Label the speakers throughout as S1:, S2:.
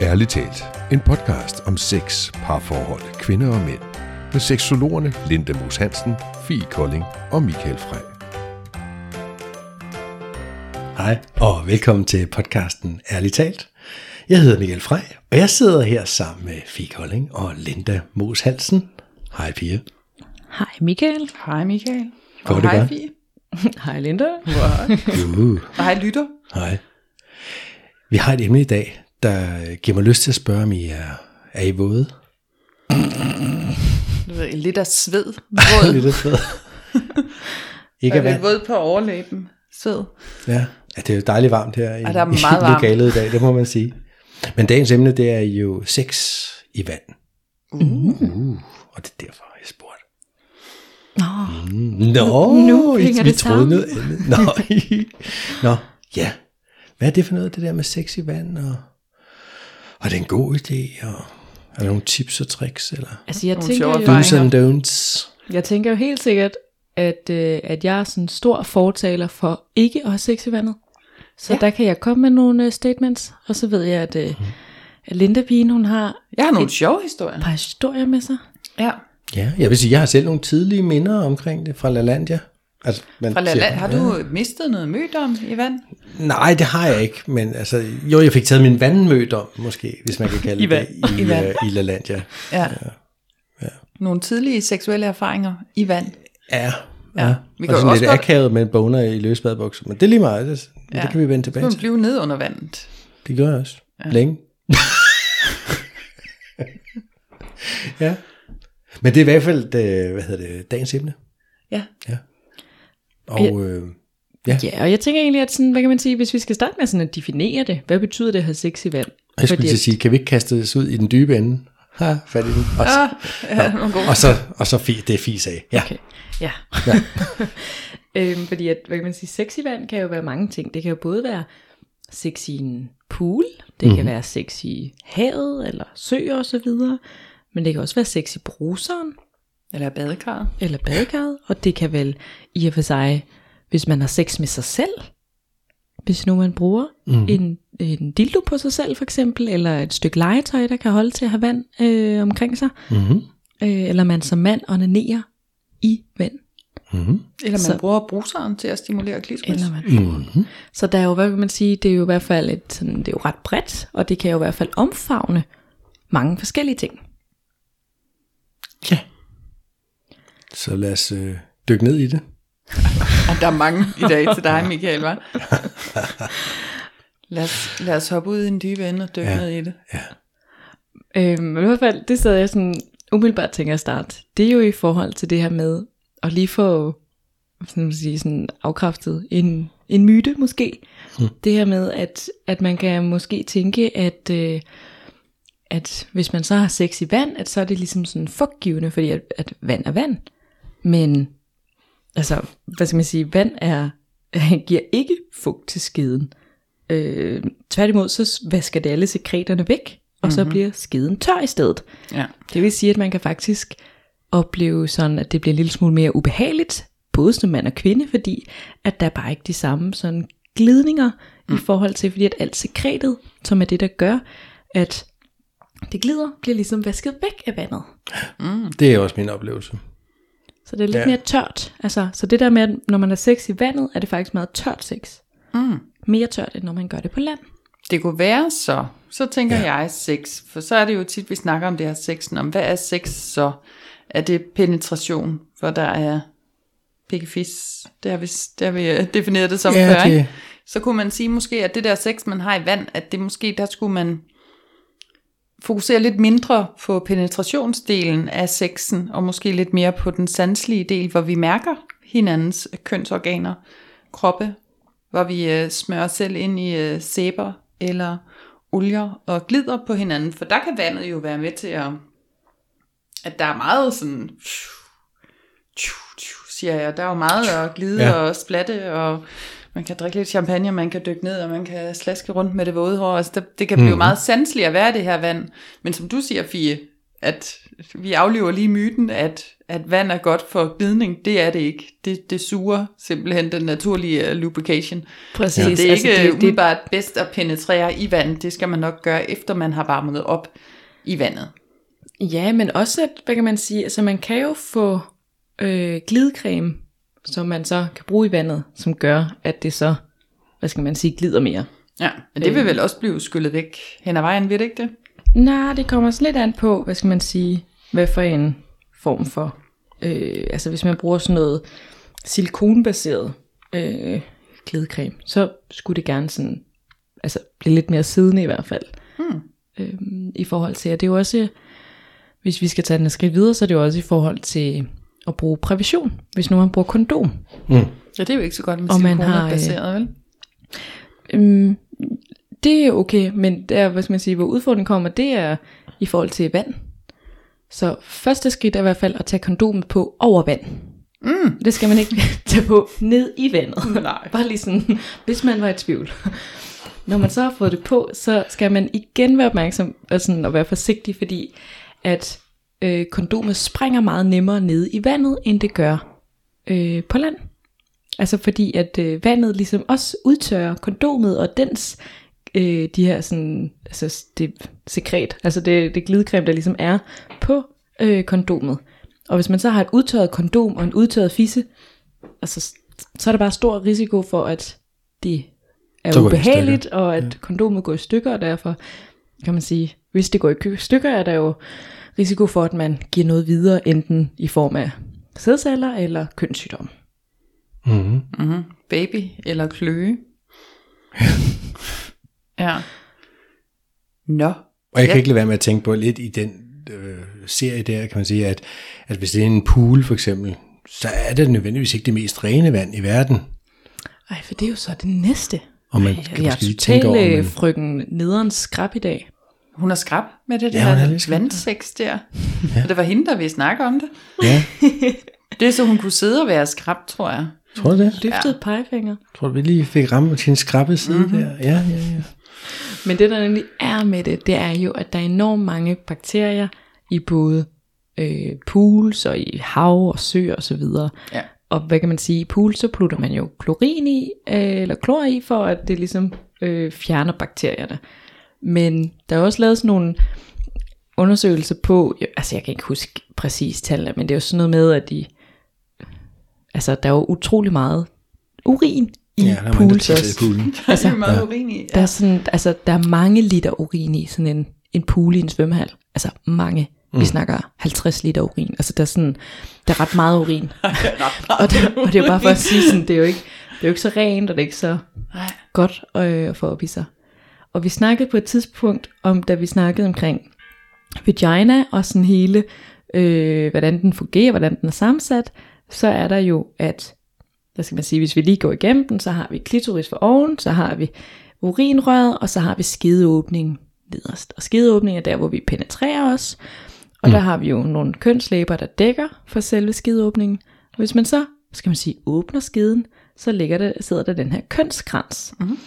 S1: Ærligt talt. En podcast om sex, parforhold, kvinder og mænd. Med seksologerne Linda Moos Hansen, Fie Kolding og Michael Frey.
S2: Hej, og velkommen til podcasten Ærligt talt. Jeg hedder Michael Frey, og jeg sidder her sammen med Fie Kolding og Linda Moos Hansen. Hej Pia.
S3: Hej Michael.
S4: Hej Michael.
S2: Går
S4: og
S2: det
S4: hej
S2: godt?
S4: Fie.
S3: Hej Linda.
S2: Uh,
S4: Og hej lytter.
S2: hej. Vi har et emne i dag, der giver mig lyst til at spørge, om I er, er I våde?
S4: Lidt af sved. Våd.
S2: Lidt af sved. Ikke
S4: er
S2: vand.
S4: våd på overlæben. Sved.
S2: Ja. ja, det er jo dejligt varmt her i,
S4: der er
S2: i
S4: meget varmt.
S2: lokalet i dag, det må man sige. Men dagens emne, det er jo sex i vand.
S4: Uh.
S2: Uh, og det er derfor, jeg spurgte.
S3: Nå,
S2: Nå,
S3: nu
S2: I-
S3: hænger
S2: vi
S3: det
S2: troede
S3: sammen.
S2: noget andet. Nå, Nå, ja. Hvad er det for noget, det der med sex i vand? Og, og er det en god idé? Og er der nogle tips og tricks? Eller
S3: altså jeg
S4: Nogle
S3: tænker, jo,
S2: do's and don'ts?
S3: jeg tænker jo helt sikkert, at, øh, at jeg er sådan en stor fortaler for ikke at have sex i vandet. Så ja. der kan jeg komme med nogle øh, statements, og så ved jeg, at, øh, at Linda Pigen, hun har
S4: Jeg har nogle sjove historier.
S3: et par historier med sig.
S4: Ja.
S2: Ja, jeg vil sige, jeg har selv nogle tidlige minder omkring det fra LaLandia. Altså, man
S4: Fra
S2: siger-
S4: Laland. Har du mistet noget mødom i vand?
S2: Nej, det har jeg ikke, men altså, jo, jeg fik taget min vandmødom, måske, hvis man kan kalde
S4: I
S2: det det, i,
S4: I vand.
S2: øh, i LaLandia.
S4: Ja. ja. Nogle tidlige seksuelle erfaringer i vand.
S2: Ja,
S4: Ja,
S2: ja.
S4: vi kan
S2: og sådan
S4: også
S2: lidt
S4: godt-
S2: akavet med en boner i løsbadbukser, men det er lige meget, det, ja.
S4: Ja.
S2: det kan vi vende
S4: Så
S2: tilbage til.
S4: blive ned under vandet.
S2: Det gør jeg også. Ja. Længe. ja. Men det er i hvert fald, øh, hvad hedder det, dagens emne.
S4: Ja.
S2: Og øh, ja,
S3: Ja, og jeg tænker egentlig, at sådan, hvad kan man sige, hvis vi skal starte med sådan at definere det, hvad betyder det at have sex i vand?
S2: jeg skulle
S3: Fordi
S2: sige, kan vi ikke kaste os ud i den dybe ende? Ha, fat i den. Og,
S4: Ah, ja,
S2: og så, og så fi, det er fis af. Ja.
S3: Okay, ja.
S2: Ja.
S3: øhm, fordi at, hvad kan man sige, sex i vand kan jo være mange ting. Det kan jo både være sex i en pool, det mm-hmm. kan være sex i havet, eller søer og så videre. Men det kan også være sex i bruseren,
S4: Eller badekarret.
S3: eller badekarret. Og det kan vel i og for sig, hvis man har sex med sig selv, hvis nu man bruger mm. en, en dildo på sig selv for eksempel, eller et stykke legetøj, der kan holde til at have vand øh, omkring sig,
S2: Mm-hmm.
S3: øh, eller man som mand onanerer i vand.
S2: Mm-hmm.
S4: Eller man
S3: Så-
S4: bruger bruseren til at stimulere klitoris.
S3: Eller man
S2: Mm-hmm.
S3: Så der er jo, hvad kan man sige, det er jo i hvert fald et, sådan, det er jo ret bredt, og det kan jo i hvert fald omfavne mange forskellige ting.
S2: Ja. Så lad os øh, dykke ned i det.
S4: Og der er mange i dag til dig, Michael, hva'? lad, os, lad os hoppe ud i en dybe ende og dykke
S2: Ja.
S4: ned i det.
S2: Ja.
S3: Øhm, men i hvert fald, det sad jeg sådan umiddelbart tænker at starte. Det er jo i forhold til det her med at lige få sådan, at sige, sådan afkræftet en, en myte måske. Mm. Det her med, at, at man kan måske tænke, at, øh, at hvis man så har sex i vand, at så er det ligesom sådan fugtgivende, fordi at, at vand er vand. Men altså, hvad skal man sige, vand er, giver ikke fugt til skeden. Øh, tværtimod, så vasker det alle sekreterne væk, og så bliver skeden tør i stedet.
S4: Ja.
S3: Det vil sige, at man kan faktisk opleve sådan, at det bliver en lille smule mere ubehageligt, både som mand og kvinde, fordi at der er bare ikke de samme sådan glidninger mm. i forhold til, fordi at alt sekretet, som er det, der gør, at det glider, bliver ligesom vasket væk af vandet.
S2: Det er også min oplevelse.
S3: Så det er lidt
S2: Ja.
S3: mere tørt. Altså, så det der med, at når man har sex i vandet, er det faktisk meget tørt sex.
S4: Mm.
S3: Mere tørt, end når man gør det på land.
S4: Det kunne være så, så tænker
S2: Ja.
S4: jeg sex, for så er det jo tit, vi snakker om det her sexen, om hvad er sex så? Er det penetration, hvor der er pikkefis, det har vi, det har vi øh, defineret det som
S2: Ja,
S4: før,
S2: det-
S4: ikke? Så kunne man sige måske, at det der sex, man har i vand, at det måske, der skulle man fokusere lidt mindre på penetrationsdelen af sexen, og måske lidt mere på den sanselige del, hvor vi mærker hinandens kønsorganer, kroppe, hvor vi øh, smører os selv ind i øh, sæber eller olier og glider på hinanden, for der kan vandet jo være med til at, at der er meget sådan, siger jeg, der er jo meget at glide
S2: ja.
S4: og splatte, og man kan drikke lidt champagne, og man kan dykke ned, og man kan slaske rundt med det våde hår, altså det, det kan blive
S2: Mhm.
S4: meget sanseligt at være det her vand, men som du siger, Fie, at vi aflever lige myten, at, at vand er godt for glidning. Det er det ikke. Det, det suger simpelthen den naturlige øh, lubrication.
S3: Præcis.
S4: Så det er
S3: Altså,
S4: ikke
S3: det-
S4: det, umiddelbart bedst at penetrere i vand. Det skal man nok gøre, efter man har varmet op i vandet.
S3: Ja, men også, at, hvad kan man sige, altså man kan jo få øh, glidecreme, som man så kan bruge i vandet, som gør, at det så, hvad skal man sige, glider mere.
S4: Ja, men det vil
S3: Øh.
S4: vel også blive skyllet væk hen ad vejen, ved det ikke det?
S3: Nej, det kommer sådan lidt an på, hvad skal man sige, hvad for en form for, øh, altså hvis man bruger sådan noget silikonbaseret øh, glidecreme, så skulle det gerne sådan, altså blive lidt mere siddende i hvert fald.
S4: Hmm.
S3: Øh, I forhold til, at det er jo også, hvis vi skal tage den et skridt videre, så er det jo også i forhold til at bruge prævision, hvis nu man bruger kondom.
S4: Ja, det er jo ikke så godt med
S3: Og man
S4: silikoner
S3: har, øh,
S4: baseret, vel?
S3: Øhm, det er okay, men der, hvad skal man sige, hvor udfordringen kommer, det er i forhold til vand. Så første skridt er i hvert fald at tage kondomet på over vand.
S4: Mm.
S3: Det skal man ikke tage på ned i vandet.
S4: Nej.
S3: Bare lige sådan, hvis man var i tvivl. Når man så har fået det på, så skal man igen være opmærksom og, sådan, og være forsigtig, fordi at øh, kondomet springer meget nemmere ned i vandet, end det gør øh, på land. Altså fordi at øh, vandet ligesom også udtørrer kondomet og dens øh, de her sådan, altså det sekret, altså det, det glidecreme, der ligesom er på øh, kondomet. Og hvis man så har et udtørret kondom og en udtørret fisse, altså, så er der bare stor risiko for, at det er
S2: Så
S3: ubehageligt, og at ja. kondomet går i stykker, og derfor kan man sige, hvis det går i stykker, er der jo risiko for, at man giver noget videre, enten i form af sædceller eller kønssygdom.
S2: Mm-hmm.
S4: Mm-hmm. Baby eller kløe. ja. Nå.
S2: Og jeg kan
S4: Ja.
S2: ikke lade være med at tænke på lidt i den øh, serie der, kan man sige, at, at hvis det er en pool for eksempel, så er det nødvendigvis ikke det mest rene vand i verden.
S3: Ej, for det er jo så det næste.
S2: Og man
S3: Ej,
S2: kan
S3: jeg
S2: måske lige tænke over,
S3: totalt
S2: men-
S3: frøken nederen skrab i dag.
S4: Hun er skrab med det
S2: Ja, er
S4: der vandsex der. Ja. Og det var hende, der ville snakke om det.
S2: Ja,
S4: Det er så, hun kunne sidde og være skrab, tror jeg.
S2: tror du det?
S3: Løftet ja. pegefinger.
S2: Tror du, vi lige fik ramme til en skrappe side mm-hmm. der? Ja, ja, ja.
S3: Men det der nemlig er med det, det er jo, at der er enormt mange bakterier i både øh, pools og i hav og søer og så videre.
S4: Ja.
S3: Og hvad kan man sige, i pools så putter man jo klorin i, øh, eller klor i, for at det ligesom øh, fjerner bakterierne. Men der er også lavet sådan nogle undersøgelser på, jo, altså jeg kan ikke huske præcis tallene, men det er jo sådan noget med, at de, altså der er jo utrolig meget urin i
S2: Ja, der er der
S3: pools også.
S2: i poolen.
S4: Altså, det er meget urin i.
S3: Der er, sådan, altså, der er mange liter urin i sådan en, en pool i en svømmehal. Altså mange. Vi snakker 50 liter urin. Altså der er, sådan, der er ret meget urin. og, det, og det er jo bare for at sige, sådan, det er jo ikke, det er jo ikke så rent, og det er ikke så
S4: Nej.
S3: godt øh, at få op i sig. Og vi snakkede på et tidspunkt om, da vi snakkede omkring vagina og sådan hele, øh, hvordan den fungerer, hvordan den er sammensat, så er der jo, at, der skal man sige, hvis vi lige går igennem den, så har vi klitoris for oven, så har vi urinrøret, og så har vi skedeåbningen nederst. Og skedeåbningen er der, hvor vi penetrerer os, og mm. der har vi jo nogle kønslæber, der dækker for selve skedeåbningen. Og hvis man så, skal man sige, åbner skeden, så ligger der, sidder der den her kønskrans. Mm.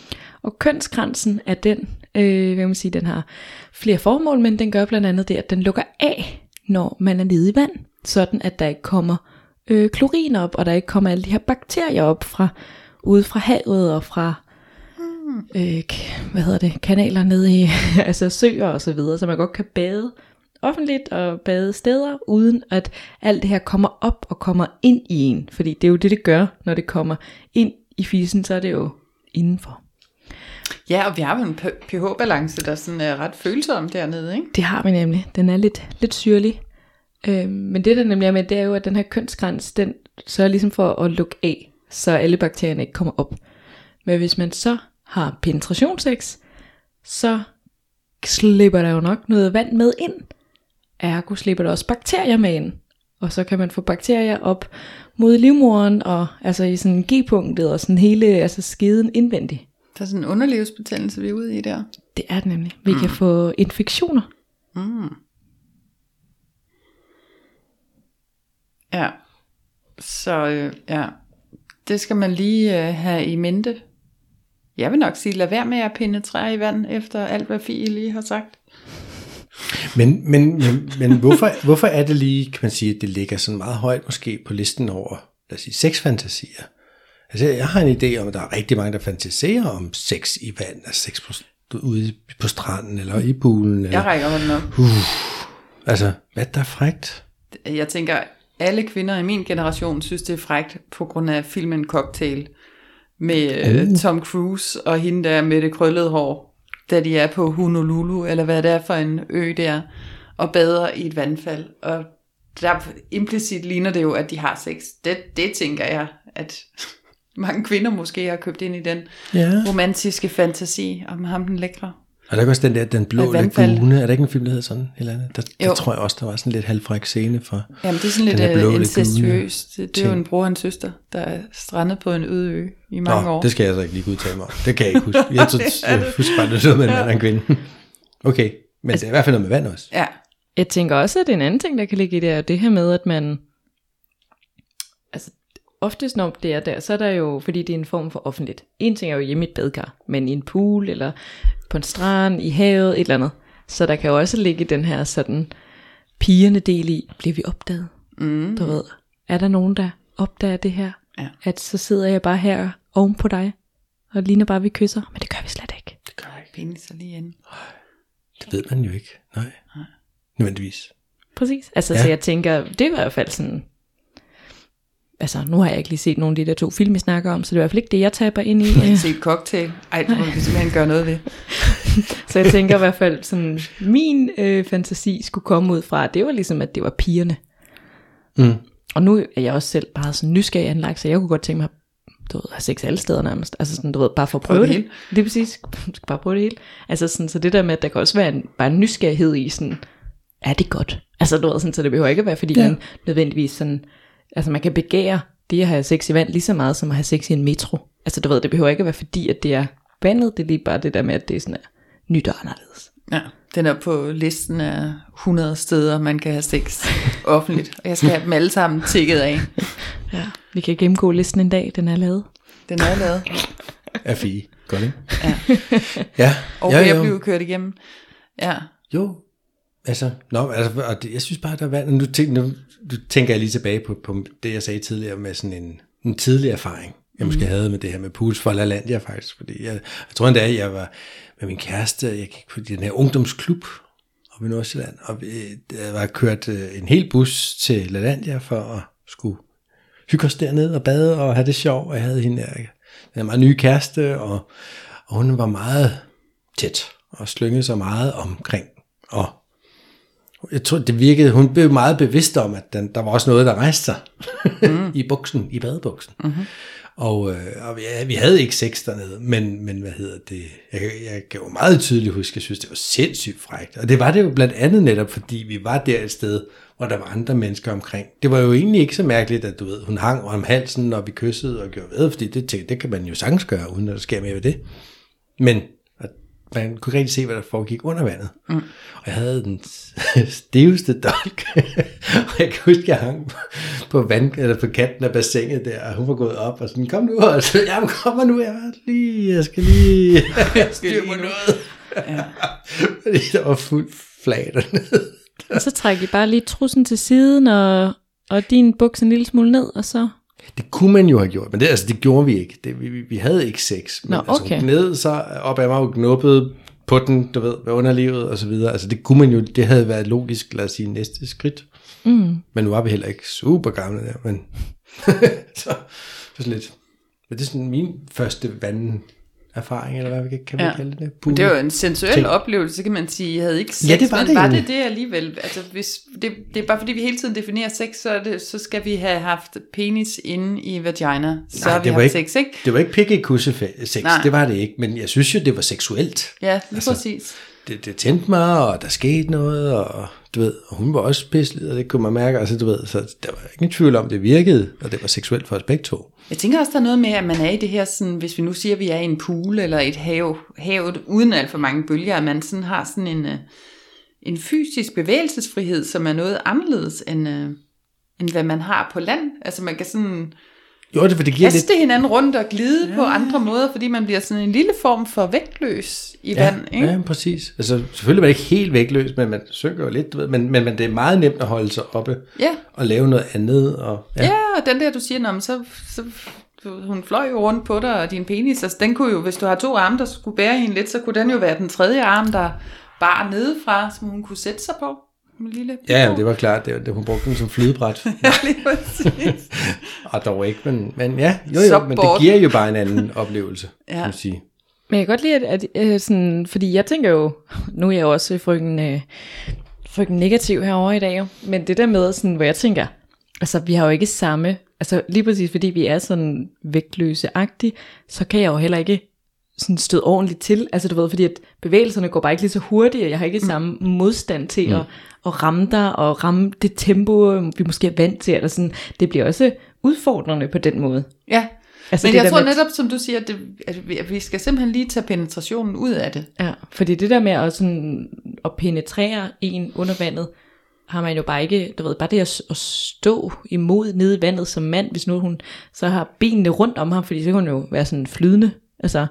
S3: Og kønskransen er den, øh, hvad man sige, den har flere formål, men den gør blandt andet det, at den lukker af, når man er nede i vand, sådan at der ikke kommer øh, klorin op, og der ikke kommer alle de her bakterier op fra ude fra havet og fra øh, hvad hedder det, kanaler nede i altså søer og så videre, så man godt kan bade offentligt og bade steder, uden at alt det her kommer op og kommer ind i en. Fordi det er jo det, det gør, når det kommer ind i fisen, så er det jo indenfor.
S4: Ja, og vi har jo en pH-balance, der sådan er ret følsom dernede, ikke?
S3: Det har vi nemlig. Den er lidt, lidt syrlig. Øh, men det der nemlig er med, det er jo, at den her kønsgræns, den sørger ligesom for at lukke af, så alle bakterierne ikke kommer op. Men hvis man så har penetrationsex, så slipper der jo nok noget vand med ind. Ergo slipper der også bakterier med ind. Og så kan man få bakterier op mod livmoderen, og altså i sådan G-punktet, og sådan hele altså skeden indvendigt.
S4: Der er sådan en underlivsbetændelse, vi er ude i der.
S3: Det er det nemlig. Vi mm. kan få infektioner.
S4: Mm. Ja. Så øh, ja, det skal man lige øh, have i mente. Jeg vil nok sige, lad være med at penetrere i vand, efter alt hvad Fie lige har sagt.
S2: Men, men, men, men hvorfor, hvorfor er det lige, kan man sige, at det ligger sådan meget højt måske på listen over, lad os sige, sexfantasier? Altså, jeg har en idé om, at der er rigtig mange, der fantaserer om sex i vand, altså sex på, ude på stranden, eller i poolen. Eller,
S4: Jeg rækker hånden op.
S2: altså, hvad der er frægt?
S4: Jeg tænker, alle kvinder i min generation synes, det er frægt på grund af filmen Cocktail med uh. Tom Cruise og hende der med det krøllede hår, da de er på Honolulu, eller hvad det er for en ø der, og bader i et vandfald. Og der implicit ligner det jo, at de har sex. Det, det tænker jeg, at mange kvinder måske har købt ind i den
S2: Ja.
S4: romantiske fantasi om ham den lækre.
S2: Og der er også den der, den blå lagune. Er der ikke en film, der hedder sådan? Eller andet? Der, der tror jeg også, der var sådan lidt halvfræk scene for.
S4: Jamen, det er sådan lidt
S2: lagune
S4: incestuøst. Det, det er jo en bror og en søster, der er strandet på en øde ø i mange
S2: Nå,
S4: år.
S2: det skal jeg så ikke lige kunne udtale mig om. Det kan jeg ikke huske. Jeg, tror, jeg husker bare, det er med en mand og en kvinde. Okay, men det er i hvert fald noget med vand også.
S4: Ja,
S3: Jeg tænker også, at en anden ting, der kan ligge i det, er det her med, at man... Oftest når det er der, så er der jo, fordi det er en form for offentligt. En ting er jo hjemme i et badekar, men i en pool, eller på en strand, i havet, et eller andet. Så der kan jo også ligge den her sådan pigerne del i, bliver vi opdaget?
S4: mm.
S3: Du ved, er der nogen, der opdager det her?
S4: Ja.
S3: At så sidder jeg bare her oven på dig, og ligner bare, at vi kysser. Men det gør vi slet ikke.
S2: Det gør jeg ikke.
S4: penis er lige inde.
S2: Det ved man jo ikke. Nej. Nødvendigvis.
S3: Præcis. Altså,
S2: ja.
S3: så jeg tænker, det er i hvert fald sådan... Altså, nu har jeg ikke lige set nogen af de der to film, I snakker om, så det er i hvert fald ikke det, jeg taber ind i.
S4: Jeg har set cocktail. Ej, det må vi simpelthen gøre noget ved.
S3: så jeg tænker i hvert fald, sådan, min øh, fantasi skulle komme ud fra, det var ligesom, at det var pigerne.
S2: Mm.
S3: Og nu er jeg også selv bare sådan nysgerrig anlagt, så jeg kunne godt tænke mig, du ved, at have sex alle steder nærmest. Altså sådan, du ved, bare for at
S4: Prøv
S3: prøve
S4: det
S3: det.
S4: hele.
S3: Det er præcis. Du skal bare prøve det hele. Altså sådan, så det der med, at der kan også være en, bare en nysgerrighed i sådan, er det godt? Altså du ved, sådan, så det behøver ikke at være, fordi
S2: ja.
S3: man nødvendigvis sådan, altså man kan begære det at have sex i vand lige så meget, som at have sex i en metro. Altså du ved, det behøver ikke at være, fordi at det er vandet, det er lige bare det der med, at det er sådan er nyt og anderledes.
S4: Ja, den er på listen af 100 steder, man kan have sex offentligt. Og jeg skal have dem alle sammen tækket af.
S3: Ja. Vi kan gennemgå listen en dag, den er lavet.
S4: Den er lavet.
S2: Er fie. Godt, ikke?
S4: Ja.
S2: Ja.
S4: Og
S2: ja,
S4: ja, jeg blev kørt igennem. Ja,
S2: Jo, altså, nå, altså og det, jeg synes bare, der er vand. Nu, tænk, nu, nu tænker jeg lige tilbage på, på det, jeg sagde tidligere med sådan en, en tidlig erfaring, jeg måske havde med det her med Pools for LaLandia faktisk. Fordi jeg, jeg tror endda, jeg var med min kæreste, jeg gik på den her ungdomsklub oppe i Nordsjælland, og vi, jeg var kørt øh, en hel bus til LaLandia for at skulle hygge os dernede og bade og have det sjovt. Og jeg havde hende der, den meget nye kæreste, og, og hun var meget tæt og slyngede sig meget omkring. Og jeg tror, det virkede, hun blev meget bevidst om, at den, der var også noget, der rejste sig mm. i buksen, i badebuksen. Mm-hmm. Og, øh, og ja, vi havde ikke sex dernede, men, men hvad hedder det, jeg, jeg kan jo meget tydeligt huske, jeg synes, det var sindssygt frækt. Og det var det jo blandt andet netop, fordi vi var der et sted, hvor der var andre mennesker omkring. Det var jo egentlig ikke så mærkeligt, at du ved, hun hang om halsen, når vi kyssede og gjorde ved, fordi det, det kan man jo sagtens gøre, uden at der sker mere ved det. Men at man kunne ikke rigtig se, hvad der foregik under vandet. Mm. Og jeg havde den stiveste dolk. og jeg kan huske, jeg hang på, vand, eller på kanten af bassinet der, og hun var gået op og sådan, kom nu, og så, jamen kom nu, jeg, lige, jeg skal lige styre på noget.
S4: ja.
S2: Fordi der var fuldt flag dernede.
S3: Og så trækker I bare lige trussen til siden, og, og din buks en lille smule ned, og så...
S2: Det kunne man jo have gjort, men det, altså, det gjorde vi ikke. Det, vi, vi, havde ikke sex. Men
S3: Nå,
S2: altså,
S3: okay.
S2: hun ned, så op ad mig og knuppede på den, du ved, ved underlivet og så videre. Altså det kunne man jo, det havde været logisk, lad os sige, næste skridt.
S3: Mm.
S2: Men nu var vi heller ikke super gamle der, men så, så sådan lidt. Men det er sådan min første vanderfaring, eller hvad vi kan, kan
S4: Ja.
S2: kalde det? Pool.
S4: det var en sensuel
S2: Ting.
S4: oplevelse, kan man sige. Jeg havde ikke sex,
S2: Ja, det var
S4: men
S2: det
S4: var det det alligevel? Altså, hvis det, det er bare fordi, vi hele tiden definerer sex, så, er det, så skal vi have haft penis inde i vagina. Så
S2: Nej,
S4: har vi
S2: det var
S4: haft
S2: ikke-
S4: sex, ikke?
S2: Det var ikke pikke kusse sex,
S4: Nej.
S2: det var det ikke, men jeg synes jo, det var seksuelt.
S4: Ja, lige
S2: Altså,
S4: præcis.
S2: det, det tændte mig, og der skete noget, og du ved, og hun var også pisselig, og det kunne man mærke, altså du ved, så der var ingen tvivl om, det virkede, og det var seksuelt for os begge to.
S4: Jeg tænker også, der er noget med, at man er i det her, sådan, hvis vi nu siger, at vi er i en pool eller et hav, havet uden alt for mange bølger, at man sådan har sådan en, øh, en fysisk bevægelsesfrihed, som er noget anderledes end, øh, end hvad man har på land. Altså man kan sådan
S2: jo, det, for det giver lidt...
S4: kaste hinanden rundt og glide ja. på andre måder, fordi man bliver sådan en lille form for vægtløs i
S2: Ja,
S4: vand. Ikke?
S2: ja, præcis. Altså, selvfølgelig er man ikke helt vægtløs, men man synker jo lidt, du ved, men, men, men det er meget nemt at holde sig oppe
S4: Ja.
S2: og lave noget andet. Og,
S4: Ja, og den der, du siger, "Nå, men så, så hun fløj jo rundt på dig, og din penis, altså den kunne jo, hvis du har to arme, der skulle bære hende lidt, så kunne den jo være den tredje arm, der bar nedefra, som hun kunne sætte sig på. En lille
S2: Ja, ja, det var klart, det, det, hun brugte den som flydebræt.
S4: Ja, lige præcis.
S2: og dog ikke, men, men ja, jo, jo, men det giver jo bare en anden oplevelse, ja. Kan man sige.
S3: Men jeg kan godt lide, at, at øh, sådan, fordi jeg tænker jo, nu er jeg jo også frygten, øh, frygten negativ herovre i dag, jo, men det der med, sådan, hvor jeg tænker, altså vi har jo ikke samme, altså lige præcis fordi vi er sådan vægtløse-agtige, så kan jeg jo heller ikke sådan støde ordentligt til, altså du ved, fordi at bevægelserne går bare ikke lige så hurtigt, og jeg har ikke samme modstand til mm. at, at ramme dig, og ramme det tempo, vi måske er vant til, eller sådan, det bliver også udfordrende på den måde.
S4: Ja,
S3: Altså
S4: men
S3: det
S4: jeg tror
S3: med-
S4: netop, som du siger, at, det, at vi skal simpelthen lige tage penetrationen ud af det.
S3: Ja, fordi det der med at, sådan, at penetrere en under vandet, har man jo bare ikke, du ved, bare det at, at stå imod nede i vandet som mand, hvis nu hun så har benene rundt om ham, fordi så kan hun jo være sådan flydende, altså,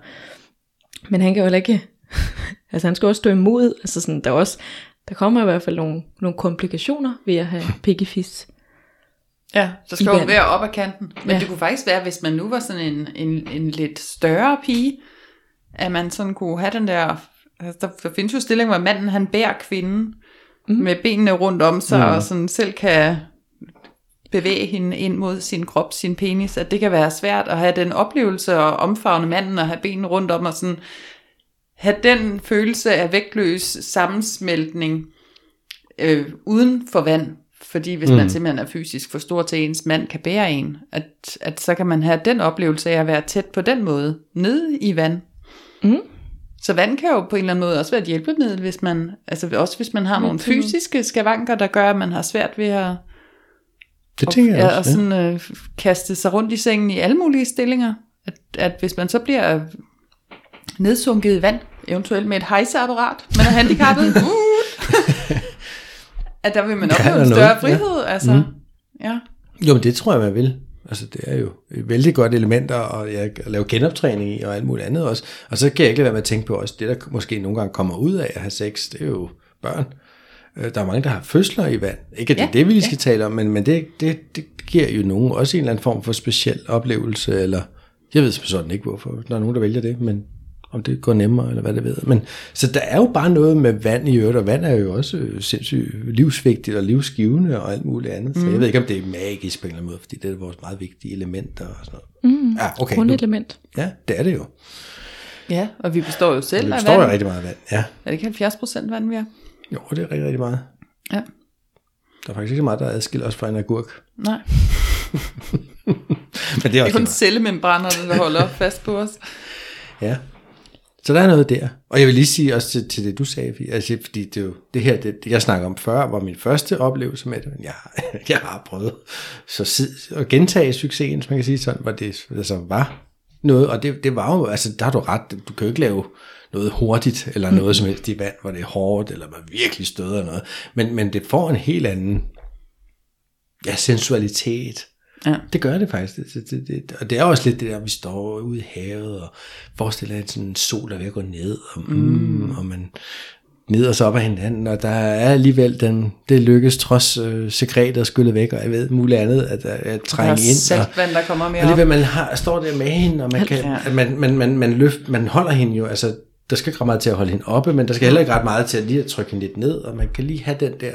S3: men han kan jo heller ikke, altså han skal også stå imod, altså sådan, der er også, der kommer i hvert fald nogle, nogle komplikationer ved at have pikkefis.
S4: Ja, så skal jo være op ad kanten. Men
S3: Ja.
S4: det kunne faktisk være, hvis man nu var sådan en, en, en lidt større pige, at man sådan kunne have den der... Altså der, der findes jo stillinger, hvor manden han bærer kvinden mm. med benene rundt om sig, mm. og sådan selv kan bevæge hende ind mod sin krop, sin penis, at det kan være svært at have den oplevelse og omfavne manden og have benene rundt om og sådan have den følelse af vægtløs sammensmeltning øh, uden for vand. Fordi hvis mm. man simpelthen er fysisk for stor til, ens mand kan bære en, at, at så kan man have den oplevelse af at være tæt på den måde, nede i vand.
S3: Mm.
S4: Så vand kan jo på en eller anden måde også være et hjælpemiddel, hvis man, altså også hvis man har nogle fysiske skavanker, der gør, at man har svært ved at,
S2: Det tænker jeg
S4: ja, og
S2: også. Ja.
S4: sådan, øh, kaste sig rundt i sengen i alle mulige stillinger. At, at hvis man så bliver nedsunket i vand, eventuelt med et hejseapparat, man er handicappet, uh, at der vil man
S2: Ja,
S4: opleve
S2: der
S4: en større
S2: noget, ja.
S4: frihed. Altså,
S2: Mm.
S4: ja.
S2: Jo, men det tror jeg, man vil. Altså, det er jo et vældig godt elementer og jeg at lave genoptræning i, og alt muligt andet også. Og så kan jeg ikke lade være med at tænke på også, det der måske nogle gange kommer ud af at have sex, det er jo børn. Øh, Der er mange, der har fødsler i vand. Ikke at det er
S4: Ja,
S2: det, vi lige skal tale om, men, men det, det, det giver jo nogen også en eller anden form for speciel oplevelse, eller jeg ved sådan ikke, hvorfor der er nogen, der vælger det, men om det går nemmere, eller hvad det ved. Men, så der er jo bare noget med vand i øvrigt, og vand er jo også øh, sindssygt livsvigtigt og livsgivende og alt muligt andet. Så jeg ved ikke, om det er magisk på en eller anden måde, fordi det er vores meget vigtige elementer og sådan noget. Mm, ja, okay. Nu,
S3: Grundelement.
S2: ja, det er det jo.
S4: ja, og vi består jo selv af
S2: består
S4: vand.
S2: jo rigtig meget af vand. Ja,
S4: Er det ikke 70 procent vand, vi har?
S2: Jo, det er rigtig, rigtig meget.
S4: Ja.
S2: Der er faktisk ikke så meget, der adskiller os fra en agurk.
S4: Nej,
S2: Men det er
S4: det er kun cellemembranerne, der holder fast på os.
S2: Ja. Så der er noget der. Og jeg vil lige sige også til, til det, du sagde, altså, fordi det, jo, det her, det, jeg snakker om før, var min første oplevelse med det, men jeg, jeg har prøvet så sid, at gentage succesen, hvis man kan sige sådan, hvor det altså, var noget, og det, det var jo, altså der har du ret, du kan jo ikke lave noget hurtigt, eller noget som helst i vand, hvor det er hårdt, eller man virkelig støder noget, men, men det får en helt anden ja, sensualitet,
S4: Ja.
S2: det gør det faktisk. Det, det, det, og det er også lidt det der, vi står ude i havet og forestiller at sådan en sol, der er ved at gå ned, og, mm. og man ned sig op af hinanden, og der er alligevel den, det lykkes trods øh, sekretet skyllet væk, og jeg ved muligt andet, at, at, at
S4: Der
S2: trænge
S4: er
S2: ind. Og,
S4: der kommer mere
S2: og alligevel man har, står der med hende, og man, kan,
S4: Ja.
S2: man, man, man, man, løft, man holder hende jo, altså der skal ikke ret meget til at holde hende oppe, men der skal heller ikke ret meget til at lige at trykke hende lidt ned, og man kan lige have den der